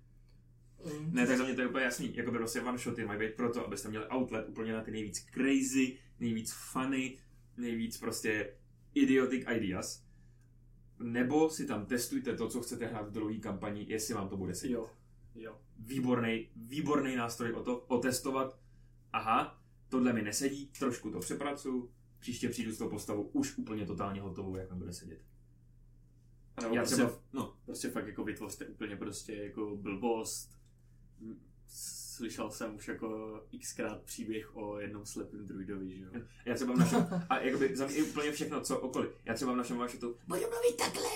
Mm. Ne, tak za mě to je úplně jasný. Jakoby prostě one shoty mají být proto, abyste měli outlet úplně na ty nejvíc crazy, nejvíc funny, nejvíc prostě idiotic ideas. Nebo si tam testujte to, co chcete hrát v druhé kampani, jestli vám to bude sedět. Jo. Jo. Výborný, výborný nástroj o to, otestovat. Aha, tohle mi nesedí, trošku to přepracuju, příště přijdu s tou postavou už úplně totálně hotovou, jak mi bude sedět. A nebo Já prostě, třeba, no, prostě fakt jako vytvořte úplně prostě jako blbost. Slyšel jsem už jako xkrát příběh o jednom slepém druidovi, že jo. já třeba v našem, a jakoby za mě i úplně všechno, co okolí. Já třeba v našem vašetu, budu mluvit takhle,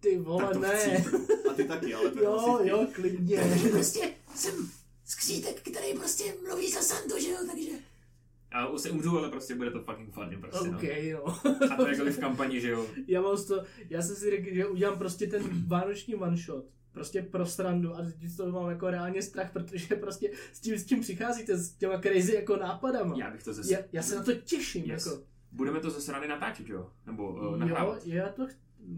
Ty vole, tak to ne. chcípnu. A ty taky, ale to je Jo, asi jo, klidně. Takže prostě jsem skřítek, který prostě mluví za Sandu, že jo, takže... A už se umřu, ale prostě bude to fucking funny prostě, OK, no. no. A to jako v kampani, že jo. *laughs* Já mám to, já jsem si řekl, že udělám prostě ten vánoční one shot. Prostě pro srandu a teď toho mám jako reálně strach, protože prostě s tím, s tím přicházíte, s těma crazy jako nápadama. Já bych to zase... já, já se na to těším, Yes. jako. Budeme to ze strany natáčet, jo? Nebo uh, Jo, nahrávat. já to,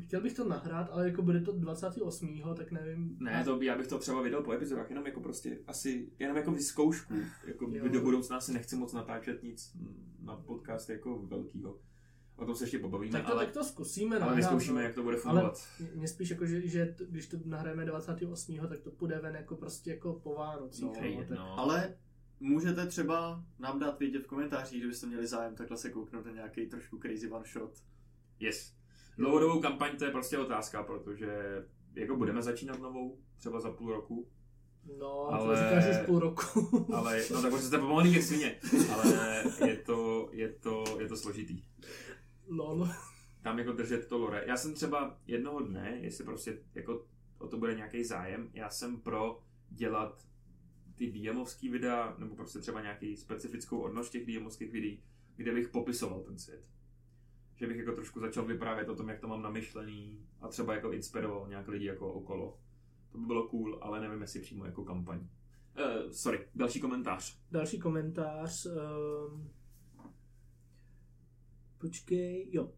chtěl bych to nahrát, ale jako bude to 28. tak nevím. Ne, to by, já bych to třeba vydal po epizodách, jenom jako prostě asi, jenom jako vyzkoušku. Jako Jo. do budoucna si nechci moc natáčet nic na podcast jako velkýho. O tom se ještě pobavíme, tak to, ale, tak to zkusíme ale nahrát, vyzkoušíme, no. jak to bude Ale fungovat. mě spíš jako, že, že t- když to nahrajeme 28. tak to půjde ven jako prostě jako po Vánocích. No, no, tak, no. Ale můžete třeba nám dát vědět v komentářích, že byste měli zájem takhle se kouknout na nějaký trošku crazy one shot. Yes. Dlouhodobou kampaň to je prostě otázka, protože jako budeme začínat novou, třeba za půl roku, no Ale- to říkáš už půl roku. ale *laughs* no tak už jste pomalý jak svině, ale je to, je to, je to složitý. Lol. tam jako držet to lore. Já jsem třeba jednoho dne, jestli prostě jako o to bude nějaký zájem, já jsem pro dělat ty DMovský videa, nebo prostě třeba nějaký specifickou odnož těch DMovských videí, kde bych popisoval ten svět. Že bych jako trošku začal vyprávět o tom, jak to mám namyšlený a třeba jako inspiroval nějak lidi jako okolo. To by bylo cool, ale nevím, jestli přímo jako kampaň. Uh, sorry, další komentář. Další komentář. Um... Počkej, jo.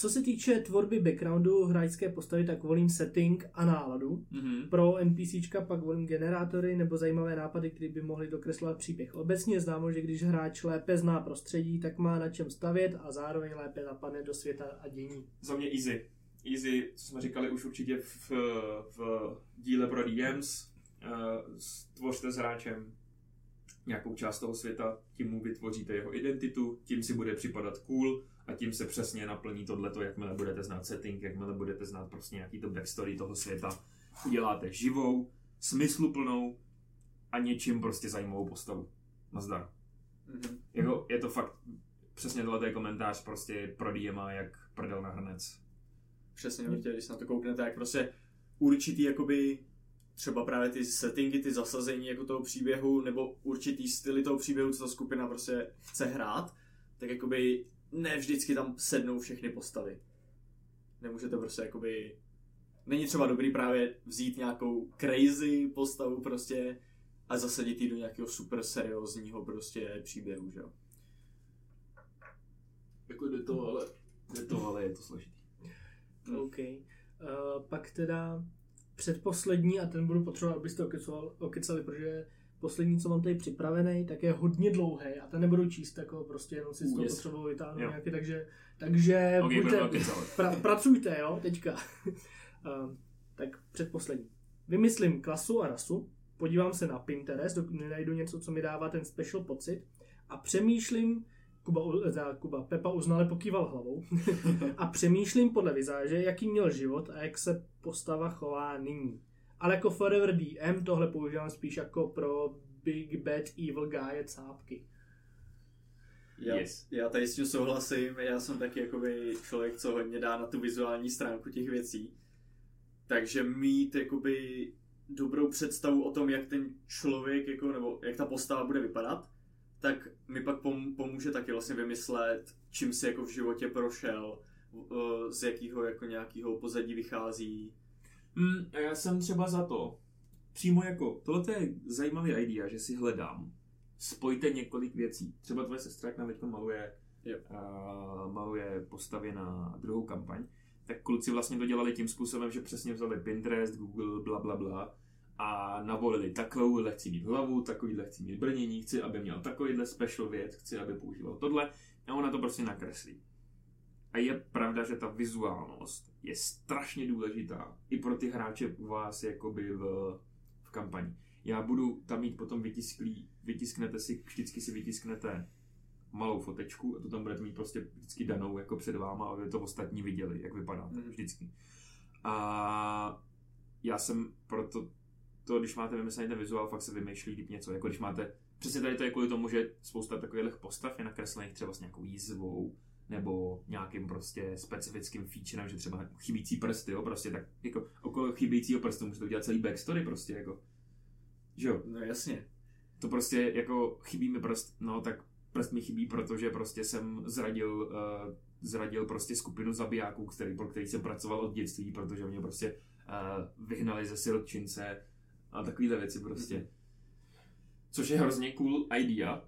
Co se týče tvorby backgroundu hráčské postavy, tak volím setting a náladu. Mm-hmm. Pro NPCčka pak volím generátory nebo zajímavé nápady, které by mohly dokreslovat příběh. Obecně je známo, že když hráč lépe zná prostředí, tak má na čem stavět a zároveň lépe zapadne do světa a dění. Za mě easy. Easy, co jsme říkali už určitě v, v díle pro DMs. Uh, tvořte s hráčem nějakou část toho světa, tím mu vytvoříte jeho identitu, tím si bude připadat cool a tím se přesně naplní tohleto, jakmile budete znát setting, jakmile budete znát prostě nějaký to backstory toho světa. Uděláte živou, smysluplnou a něčím prostě zajímavou postavu. Nazdar. Mm-hmm. Jako, je to fakt přesně tohle komentář prostě pro DMa jak prdel na hrnec. Přesně, určitě, když se na to kouknete, jak prostě určitý jakoby třeba právě ty settingy, ty zasazení jako toho příběhu, nebo určitý styly toho příběhu, co ta skupina prostě chce hrát, tak jakoby ne vždycky tam sednou všechny postavy. Nemůžete prostě jakoby... Není třeba dobrý právě vzít nějakou crazy postavu prostě a zasadit ji do nějakého super seriózního prostě příběhu, že jo. Jako jde to, ale, jde to, ale je to složitý. Hmm. OK. Uh, pak teda předposlední, a ten budu potřebovat, abyste okecal, okecali, protože poslední, co mám tady připravený, tak je hodně dlouhý a ten nebudu číst, jako prostě jenom si z toho yes. potřebuji vytáhnout Jo. nějaký, takže, takže Ok, buďte, *laughs* pra, pracujte, jo, teďka. uh, *laughs* tak předposlední. Vymyslím klasu a rasu, podívám se na Pinterest, dokud nenajdu něco, co mi dává ten special pocit a přemýšlím, Kuba, teda Kuba, Pepa uznale pokýval hlavou, *laughs* a přemýšlím podle vizáže, jaký měl život a jak se postava chová nyní. Ale jako Forever DM tohle používám spíš jako pro Big Bad Evil Guy cápky. Já, Yes. já tady s tím souhlasím, já jsem taky jakoby člověk, co hodně dá na tu vizuální stránku těch věcí. Takže mít jakoby dobrou představu o tom, jak ten člověk, jako, nebo jak ta postava bude vypadat, tak mi pak pom- pomůže taky vlastně vymyslet, čím si jako v životě prošel, eh, z jakého jako nějakého pozadí vychází. Mm, já jsem třeba za to přímo jako, tohle je zajímavý idea, že si hledám, spojte několik věcí. Třeba tvoje sestra, jak nám teď maluje, Yep. uh, maluje postavy na druhou kampaň, tak kluci vlastně to dělali tím způsobem, že přesně vzali Pinterest, Google, bla, bla, bla a navolili takovouhle chci mít hlavu, takovýhle chci mít brnění, chci, aby měl takovýhle special věc, chci, aby používal tohle a ona to prostě nakreslí. A je pravda, že ta vizuálnost je strašně důležitá i pro ty hráče u vás jakoby v, v kampani. Já budu tam mít potom vytisklý, vytisknete si, vždycky si vytisknete malou fotečku a tu tam budete mít prostě vždycky danou jako před váma, aby to ostatní viděli, jak vypadá Mhm. vždycky. A já jsem proto, to, když máte vymyslený ten vizuál, fakt se vymýšlí líp něco, jako když máte, přesně tady to je kvůli tomu, že spousta takových postav je nakreslených třeba s nějakou jízvou, nebo nějakým prostě specifickým featurem, že třeba chybící prsty, jo, prostě tak jako okolo chybějícího prstu můžete udělat celý backstory prostě, jako, že jo, No jasně. to prostě jako chybí mi prst, no tak prst mi chybí, protože prostě jsem zradil, uh, zradil prostě skupinu zabijáků, který, pro který jsem pracoval od dětství, protože mě prostě uh, vyhnali ze silčince a takovéhle věci prostě. Což je hrozně cool idea,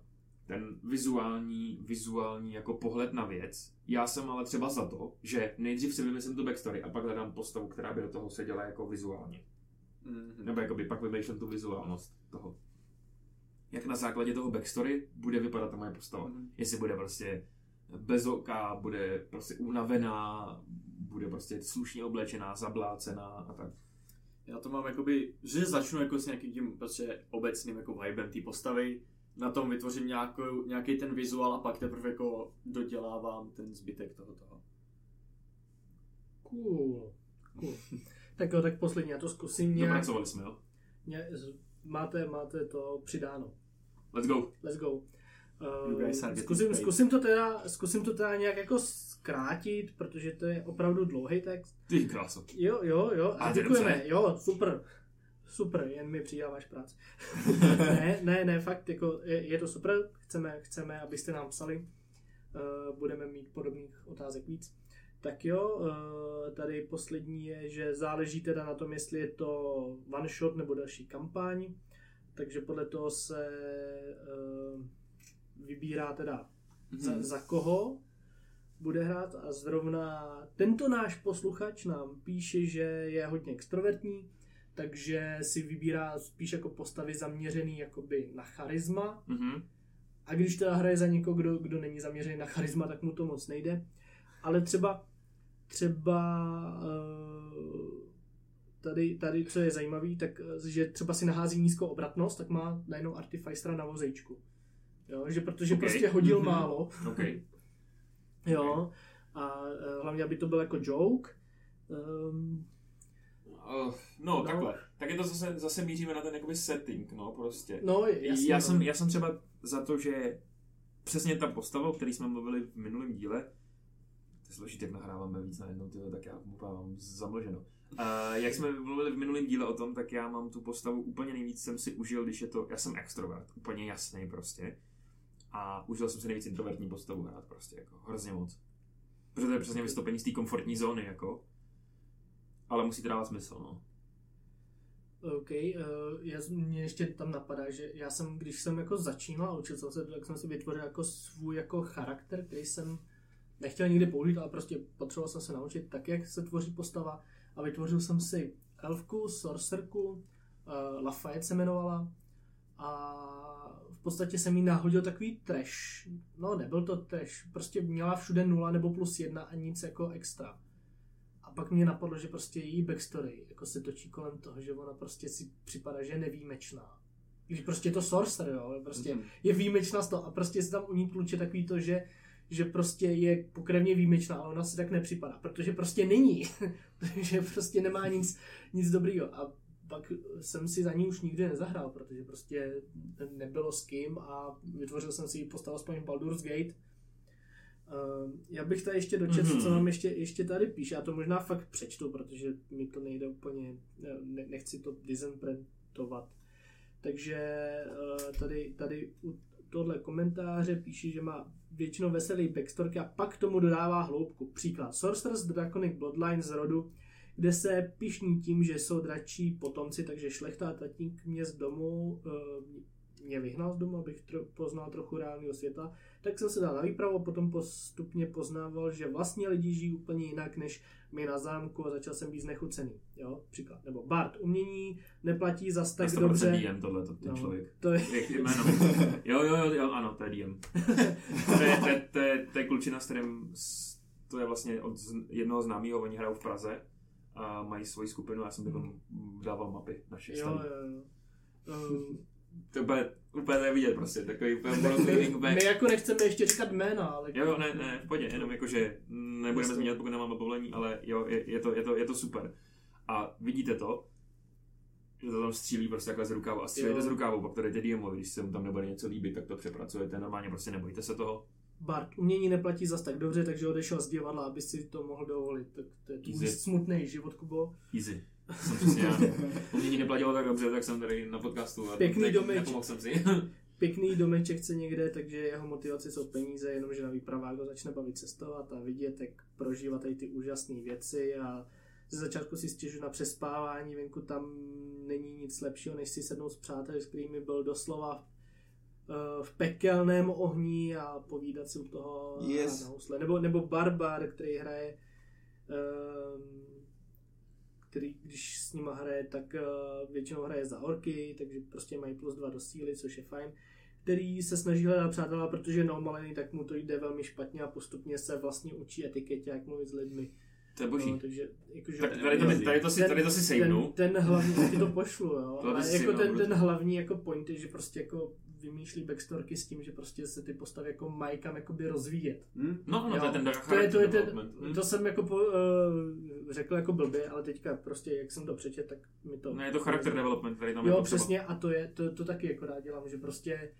ten vizuální, vizuální jako pohled na věc. Já jsem ale třeba za to, že nejdřív si vymyslím tu backstory a pak hledám postavu, která by do toho seděla jako vizuálně. Mhm. Nebo jakoby pak vymýšlím tu vizuálnost toho. Jak na základě toho backstory bude vypadat ta moje postava. Mhm. Jestli bude prostě bez oka, bude prostě unavená, bude prostě slušně oblečená, zablácená a tak. Já to mám jakoby, že začnu jako s nějakým tím prostě obecným jako vibem té postavy, na tom vytvořím nějakou, nějaký ten vizuál a pak teprve jako dodělávám ten zbytek toho toho. Cool. cool. *laughs* tak jo, tak poslední, já to zkusím nějak. Dopracovali jsme, jo? Ně, máte, máte to přidáno. Let's go. Let's go. Uh, zkusím, zkusím, to teda, zkusím to teda nějak jako zkrátit, protože to je opravdu dlouhý text. Ty kráso. Jo, jo, jo. A A děkujeme. Jo, super. Super, jen mi přidáváš práci. *laughs* ne, ne, ne, fakt, jako je, je to super. Chceme, chceme, abyste nám psali. Uh, budeme mít podobných otázek víc. Tak jo, uh, tady poslední je, že záleží teda na tom, jestli je to one shot nebo další kampaň. Takže podle toho se uh, vybírá teda za, za koho bude hrát a zrovna tento náš posluchač nám píše, že je hodně extrovertní, takže si vybírá spíš jako postavy zaměřený jakoby na charisma Mhm. a když teda hraje za někoho, kdo, kdo není zaměřený na charisma, tak mu to moc nejde. Ale třeba třeba eh, tady, tady, co je zajímavý, tak že třeba si nahází nízkou obratnost, tak má najednou Artificera na vozejčku. Jo, že protože Ok. prostě hodil Mhm. málo, OK. *laughs* Jo, a eh, hlavně, aby to byl jako joke. Um, Uh, no, No. takhle. Tak je to zase, zase míříme na ten jakoby setting, no, prostě. no, jasně, já, no. jsem, já jsem třeba za to, že přesně ta postava, o které jsme mluvili v minulém díle, to je složitý, jak nahráváme víc najednou, tyhle, tak já mám zamlženo. Uh, jak jsme mluvili v minulém díle o tom, tak já mám tu postavu úplně nejvíc jsem si užil, když je to, já jsem extrovert, úplně jasný prostě. A užil jsem si nejvíc introvertní postavu hrát prostě, jako hrozně moc. Protože to je přesně vystoupení z té komfortní zóny, jako. Musí dávat smysl, no. OK, uh, já, mě ještě tam napadá, že já jsem, když jsem jako začínal a učil jsem se, tak jsem si vytvořil jako svůj jako charakter, který jsem nechtěl nikdy použít, ale prostě potřeboval jsem se naučit tak, jak se tvoří postava a vytvořil jsem si elfku, sorcerku, uh, Lafayette se jmenovala a v podstatě jsem jí nahodil takový trash. No, nebyl to trash, prostě měla všude nula nebo plus jedna a nic jako extra. A pak mě napadlo, že prostě její backstory jako se točí kolem toho, že ona prostě si připadá, že je nevýjimečná. Když prostě je to sorcerer, jo, prostě Mhm. je výjimečná z toho a prostě se tam u ní tluče takový to, že že prostě je pokrevně výjimečná, ale ona si tak nepřipadá, protože prostě není, *laughs* že prostě nemá nic, nic dobrýho. A pak jsem si za ní už nikdy nezahrál, protože prostě nebylo s kým a vytvořil jsem si postavu aspoň Baldur's Gate. Uh, já bych tady ještě dočetl, Mhm. mm-hmm. co nám ještě, ještě tady píše. Já to možná fakt přečtu, protože mi to nejde úplně, ne, nechci to disemprentovat. Takže uh, tady, tady u tohle komentáře píše, že má většinou veselý backstorky a pak tomu dodává hloubku. Příklad. Sorcerer's Draconic Bloodline z rodu, kde se pišní tím, že jsou dračí potomci, takže šlechta a tatník mě z domu eh, mě vyhnal z domu, abych tro, poznal trochu reálného světa, tak jsem se dal na výpravu a potom postupně poznával, že vlastně lidi žijí úplně jinak, než my na zámku a začal jsem být znechucený. Jo, příklad. Nebo Bart, umění neplatí zas tak dobře. DM tohle, to, ten No. člověk. To je, Jak jméno? Jo, jo, jo, jo, ano, to je DM. *laughs* To je, to je, to je, to je klučina, s kterým, to je vlastně od jednoho známého, oni hrajou v Praze a mají svoji skupinu, já jsem teď dával mapy naše jo, jo, jo. Um, To je úplně, úplně to je vidět prostě, takový úplně my, back. *laughs* my jako nechceme ještě říkat jména, ale... Jo, ne, ne, v pohodě, jenom jakože nebudeme Jasně. zmínit, pokud nemáme povolení, ale jo, je, je, to, je, to, je to super. A vidíte to, že to tam střílí prostě takhle z rukávu a střílíte z rukávu, pak to jdete DMovi, když se mu tam nebude něco líbit, tak to přepracujete, normálně prostě nebojte se toho. Bart, umění neplatí zas tak dobře, takže odešel z divadla, aby si to mohl dovolit. Tak to je tvůj smutný život, Kubo. Easy. Jsem přesně já. *laughs* Umění neplatilo tak dobře, tak jsem tady na podcastu a Pěkný teď domeček. nepomohl jsem si. *laughs* Pěkný domeček chce někde, takže jeho motivace jsou peníze, jenomže na výpravách ho začne bavit cestovat a vidět, jak prožívá tady ty úžasné věci a ze začátku si stěžu na přespávání, venku tam není nic lepšího, než si sednout s přáteli, s kterými byl doslova eh, v pekelném ohni a povídat si u toho Yes. na housle. Nebo, nebo Barbar, který hraje ehm, který, když s nima hraje, tak eh, většinou hraje za orky, takže prostě mají plus dva do síly, což je fajn. Který se snaží hledat přátelé, protože je neomalený, tak mu to jde velmi špatně a postupně se vlastně učí etiketě, jak mluvit s lidmi. To je boží. No, takže, jakože, Tak tady to, tady to si, tady to si sejmnu. ten, ten hlavní, ti *laughs* to pošlu, jo. To A jako ten, ten hlavní jako point je, že prostě jako vymýšlí backstorky s tím, že prostě se ty postavy jako mají kam jakoby rozvíjet. Hm? No, no, to je Jo. ten dark To je, to je ten, development. Hm. to jsem jako po, uh, řekl jako blbě, ale teďka prostě, jak jsem to přečet, tak mi to... Ne, je to charakter development, který tam je Jo, potřeba. přesně, a to, je, to, to taky jako rád dělám, že prostě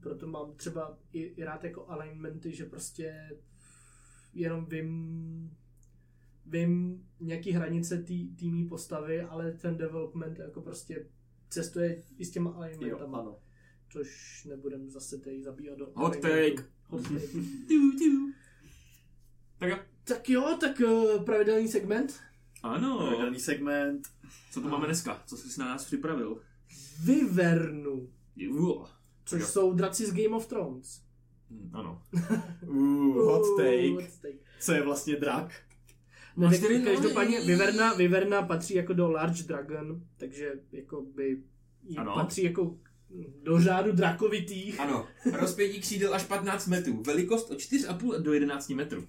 proto mám třeba i, i rád jako alignmenty, že prostě jenom vím, vím nějaký hranice té mý postavy, ale ten development jako prostě cestuje i s těma Jo, alignmentama, ano. Což nebudem zase tady zabíhat do Hot take. Hot take. *laughs* Tiu. Tak jo. tak jo, tak uh, pravidelný segment. Ano. Pravidelný segment. Co tu máme dneska? Co jsi na nás připravil? Vyvernu, Jo. což jo. jsou draci z Game of Thrones. Hm, Ano. *laughs* Uh, hot Uh, take. hot take. Co je vlastně drak? No, tak každopádně nohy. Vyverna, Vyverna patří jako do Large Dragon, takže jako by patří jako do řádu drakovitých. Ano. Rozpětí křídel až 15 metrů. Velikost od 4,5 do 11 metrů.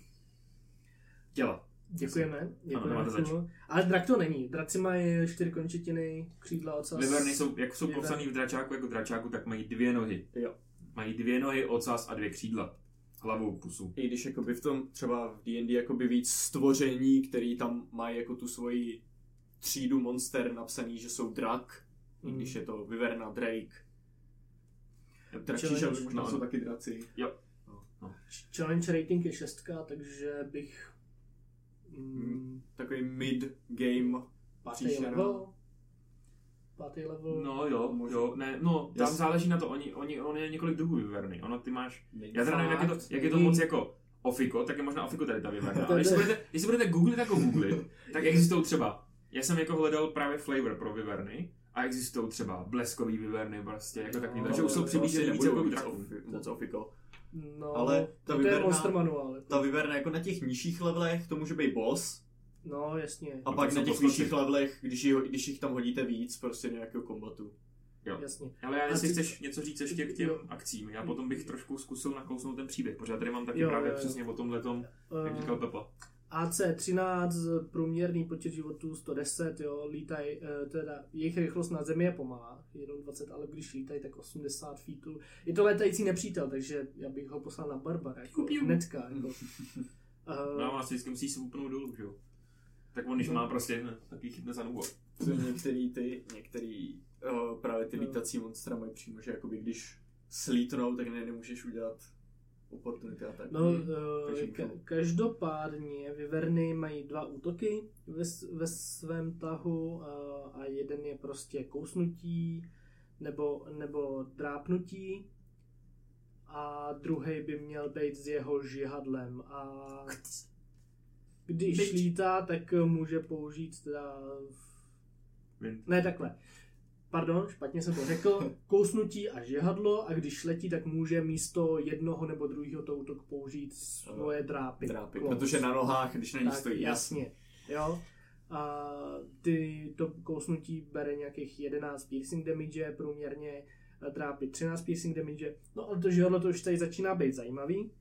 Těla. Děkujeme. děkujeme zač. Filu. Ale drak to není. Draci mají čtyři končetiny, křídla, ocas. Vyverny jsou, jak jsou popsaný v dračáku jako dračáku, tak mají dvě nohy. Jo. Mají dvě nohy, ocas a dvě křídla. Hlavu, pusu. I když jakoby v tom třeba v D&D jakoby víc stvoření, který tam mají jako tu svoji třídu monster napsaný, že jsou drak, i Mm. když je to Vyverna, Drake. Dračí želvy možná No, jsou ano. taky draci. Challenge rating je šestka, takže bych... Mm, Hmm. Takový mid-game pátý level. Pátý level. No jo, Možná. jo, ne, no, tam Jas- záleží na to, oni, oni, on je několik druhů vyverny, ono ty máš, Není já teda nevím, jak je to, jak je to moc jako ofiko, tak je možná ofiko tady ta vyverna, *laughs* ale jestli budete, jestli budete googlit jako googlit, tak *laughs* existují třeba, já jsem jako hledal právě flavor pro vyverny, a existují třeba bleskový vyverny prostě, jako No, takový, takže už jsou přiblíženy víc jako k drakům. Moc ofiko. No, Ale ta Monster Manual. Jako. Ta Vyverna jako na těch nižších levelech to může být boss, No, jasně. a No, pak na těch vyšších levelech, když, jí, když jich tam hodíte víc, prostě nějakého kombatu. Jasně. Ale já jestli ty- chceš něco říct ještě k těm Jo. akcím, já potom bych trošku zkusil nakousnout ten příběh, protože já tady mám taky Jo, právě jo, jo. přesně o tomhle tom, jak říkal Pepa. AC13, průměrný počet životů 110, jo, lítaj, eh, teda jejich rychlost na zemi je pomalá, jenom 20, ale když lítají, tak 80 feetů. Je to létající nepřítel, takže já bych ho poslal na Barbara, jako hnedka, jako. *laughs* No a Uh, asi vždycky musí svoupnout dolů, že jo? Tak on, když No. má prostě, ne, taky chytne za nubo. To některý ty, některý uh, právě ty No. lítací monstra mají přímo, že jakoby když slítnou, tak ne, nemůžeš udělat opportunity a tak. no, uh, ka- každopádně Vyverny mají dva útoky ve, s- ve svém tahu uh, a jeden je prostě kousnutí nebo, nebo drápnutí a druhý by měl být s jeho žihadlem a Když Byť. lítá, tak může použít teda... Vin- Ne, takhle. Pardon, špatně jsem to řekl. Kousnutí a žihadlo a když letí, tak může místo jednoho nebo druhého to útok použít svoje drápy. Drápy, protože na nohách, když na nich tak, stojí. jasně. Jo. A ty to kousnutí bere nějakých 11 piercing damage, průměrně eh, trápy 13 piercing damage. No ale to žihadlo to už tady začíná být zajímavý,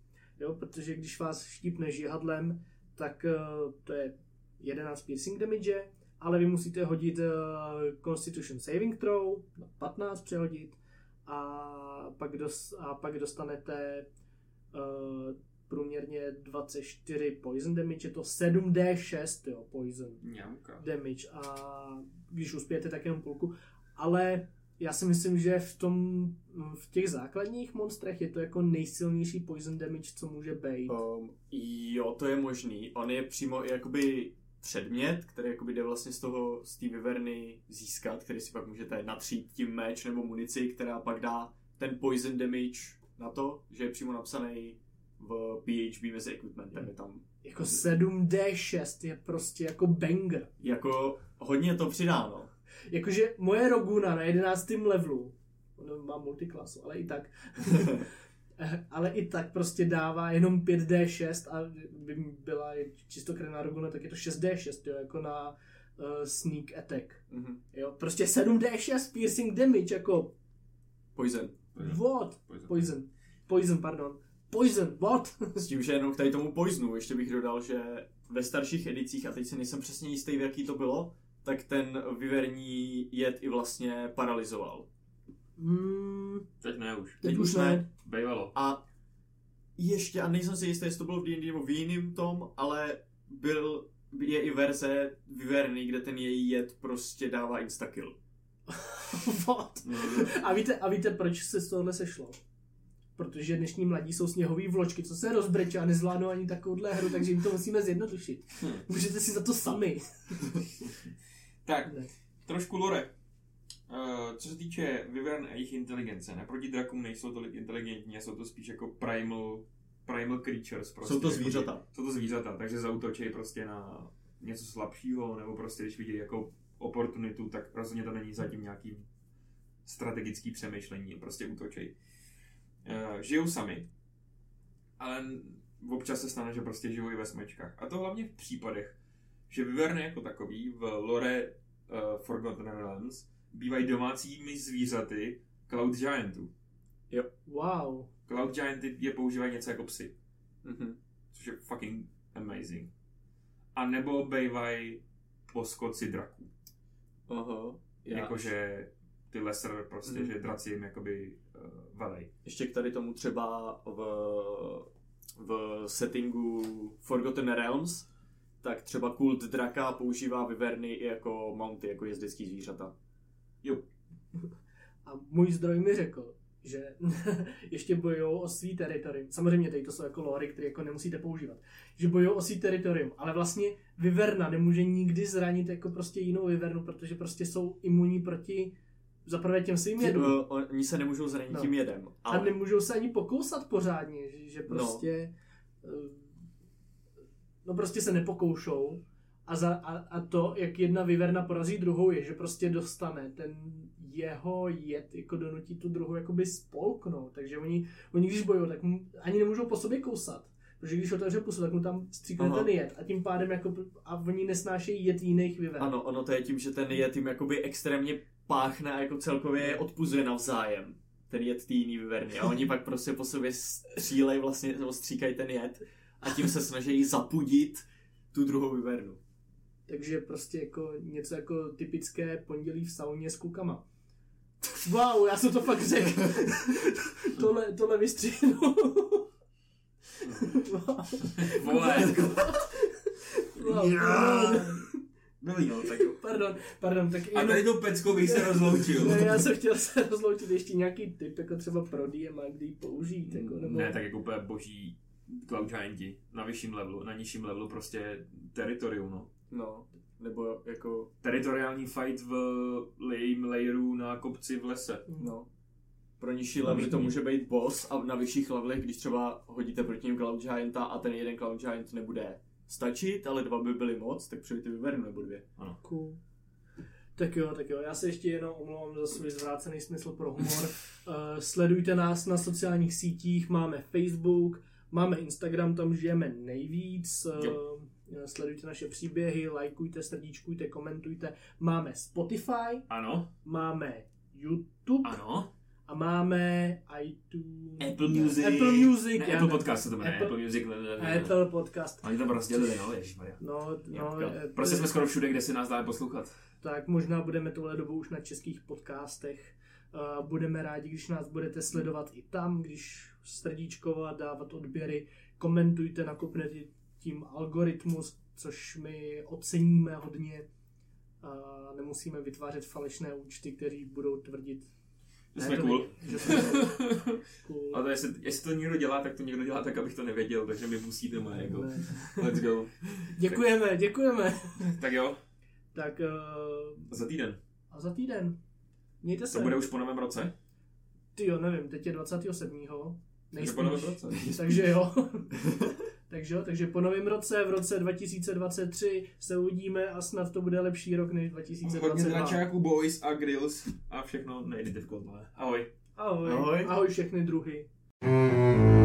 jo, protože když vás štípne žihadlem, tak eh, to je 11 piercing damage, ale vy musíte hodit eh, Constitution Saving Throw, na 15 přehodit, a pak, dos, a pak dostanete uh, průměrně 24 poison damage, je to 7d6 jo, poison Mňauka. damage a když uspějete tak jenom půlku, ale já si myslím, že v tom v těch základních monstrech je to jako nejsilnější poison damage, co může být. Um, jo, to je možný. On je přímo jakoby předmět, který jakoby jde vlastně z toho, z té vyverny získat, který si pak můžete natřít tím meč nebo munici, která pak dá ten poison damage na to, že je přímo napsaný v PHB mezi equipmentem. Je tam Jako 7d6 je prostě jako banger. jako hodně to přidáno. Jakože moje Roguna na 11. levelu, ono má multiklasu, ale i tak, *laughs* *laughs* ale i tak prostě dává jenom 5d6 a by byla čistokrevná Roguna, tak je to 6d6, jo, jako na uh, sneak attack. Mhm. Jo, prostě 7d6 piercing damage, jako Poison. what? Poison. Poison. Poison, pardon. Poison, what? *laughs* S tím, že jenom k tady tomu poisonu, ještě bych dodal, že ve starších edicích, a teď si nejsem přesně jistý, v jaký to bylo, tak ten vyverní jed i vlastně paralizoval. Hmm, Teď ne už. teď už ne. Bejvalo. A ještě, a nejsem si jistý, jestli to bylo v D&D nebo v jiném tom, ale byl, je i verze vyverný, kde ten její jed prostě dává instakill. *laughs* what? A víte, a víte, proč se z tohohle sešlo? Protože dnešní mladí jsou sněhový vločky, co se rozbrečí a nezvládnou ani takovouhle hru, takže jim to musíme zjednodušit. Hm. Můžete si za to sami. *laughs* Tak, Ne. trošku lore. Uh, co se týče Vyvern a jejich inteligence, naproti drakům nejsou tolik inteligentní, a jsou to spíš jako primal, primal creatures. Prostě, Jsou to jako, zvířata. Jsou to zvířata, takže zautočí prostě na něco slabšího, nebo prostě když vidí jako oportunitu, tak rozhodně to není zatím nějaký strategický přemýšlení, prostě útočí. Uh, žijou sami, ale občas se stane, že prostě žijou i ve smečkách. A to hlavně v případech, že vyverny jako takový v lore uh, Forgotten Realms bývají domácími zvířaty Cloud Giantů. Wow. Cloud Gianty je používají něco jako psy, Mhm. což je fucking amazing. A nebo bývají poskoci draků. Aha. Já Jakože ty lesser prostě, Mhm. že draci jim jakoby uh, velej. ještě k tady tomu třeba v, v settingu Forgotten Realms, tak třeba kult draka používá vyverny i jako mounty, jako jezdecký zvířata. *laughs* A můj zdroj mi řekl, že *laughs* ještě bojují o svý teritorium. Samozřejmě tady to jsou jako lory, které jako nemusíte používat. Že bojují o svý teritorium, ale vlastně Viverna nemůže nikdy zranit jako prostě jinou Vivernu, protože prostě jsou imunní proti zaprvé těm svým jedům. Uh, oni se nemůžou zranit No. tím jedem. A Ale nemůžou se ani pokousat pořádně, že, že No. prostě eh, no prostě se nepokoušou a, za, a, a to, jak jedna vyverna porazí druhou, je, že prostě dostane ten jeho jed, jako donutí tu druhou jakoby spolknout, takže oni, oni když bojují, tak mu, ani nemůžou po sobě kousat. Protože když otevře pusu, tak mu tam stříkne Aha. ten jed a tím pádem jako, a oni nesnášejí jed jiných vyvern. ano, ono to je tím, že ten jed jim jakoby extrémně páchne a jako celkově je odpuzuje navzájem. Ten jed ty jiný vyverny. A oni pak prostě po sobě střílej vlastně, nebo stříkají ten jed a tím se snaží zapudit tu druhou vyvernu. Takže prostě jako něco jako typické pondělí v sauně s klukama. Wow, já jsem to fakt řekl. *laughs* tohle, tohle vystřihnu. *laughs* wow. Vole. wow, no, tak pardon, pardon, tak A jenom, tady to pecko bych se rozloučil. ne, já jsem chtěl se rozloučit ještě nějaký tip, jako třeba pro DM, a kdy ji použít, jako, nebo... Ne, tak jako úplně boží Cloud Gianti na vyšším levelu, na nižším levelu prostě teritorium, no. No, nebo jako, Teritoriální fight v jejím layeru na kopci v lese. no. Pro nižší levely to může být boss a na vyšších levelech, když třeba hodíte proti ním Cloud Gianta a ten jeden Cloud Giant nebude stačit, ale dva by byly moc, tak přijďte vyberu nebo dvě. Cool. Tak jo, tak jo, já se ještě jenom omlouvám za svůj zvrácený smysl pro humor. Uh, *laughs* sledujte nás na sociálních sítích, máme Facebook, máme Instagram, tam žijeme nejvíc. Uh, sledujte naše příběhy, lajkujte, srdíčkujte, komentujte. Máme Spotify, Ano, máme YouTube ano. a máme iTunes. Apple Music. Apple Music. Ne, já Apple Podcast se to jmenuje. Apple- Apple, Music. ne, ne, ne. Apple Podcast. Oni to rozdělili, no, ježišmarja. No, no, Jo, eh, Prostě jsme skoro všude, kde si nás dá poslouchat. tak možná budeme tohle dobu už na českých podcastech. Uh, budeme rádi, když nás budete sledovat i tam, když srdíčkovat, dávat odběry, komentujte, nakopnete tím algoritmus, což my oceníme hodně. Uh, nemusíme vytvářet falešné účty, které budou tvrdit, Že jsme to cool. ne- že jsme *laughs* cool. Ale jestli, jestli to někdo dělá, tak to někdo dělá tak, abych to nevěděl, takže mi musíte moje, jako. Ne. Let's go. Děkujeme, děkujeme. Tak jo, Tak uh, za týden. a za týden. Mějte se. To bude už po novém roce? Ty jo, nevím, teď je 27. Takže po novém roce. Takže jo. *laughs* takže takže po novém roce, v roce 2023 se uvidíme a snad to bude lepší rok než Hodně 2022. dračáků, boys a grills a všechno nejde v Ahoj. Ahoj. Ahoj. Ahoj všechny druhy. Mm.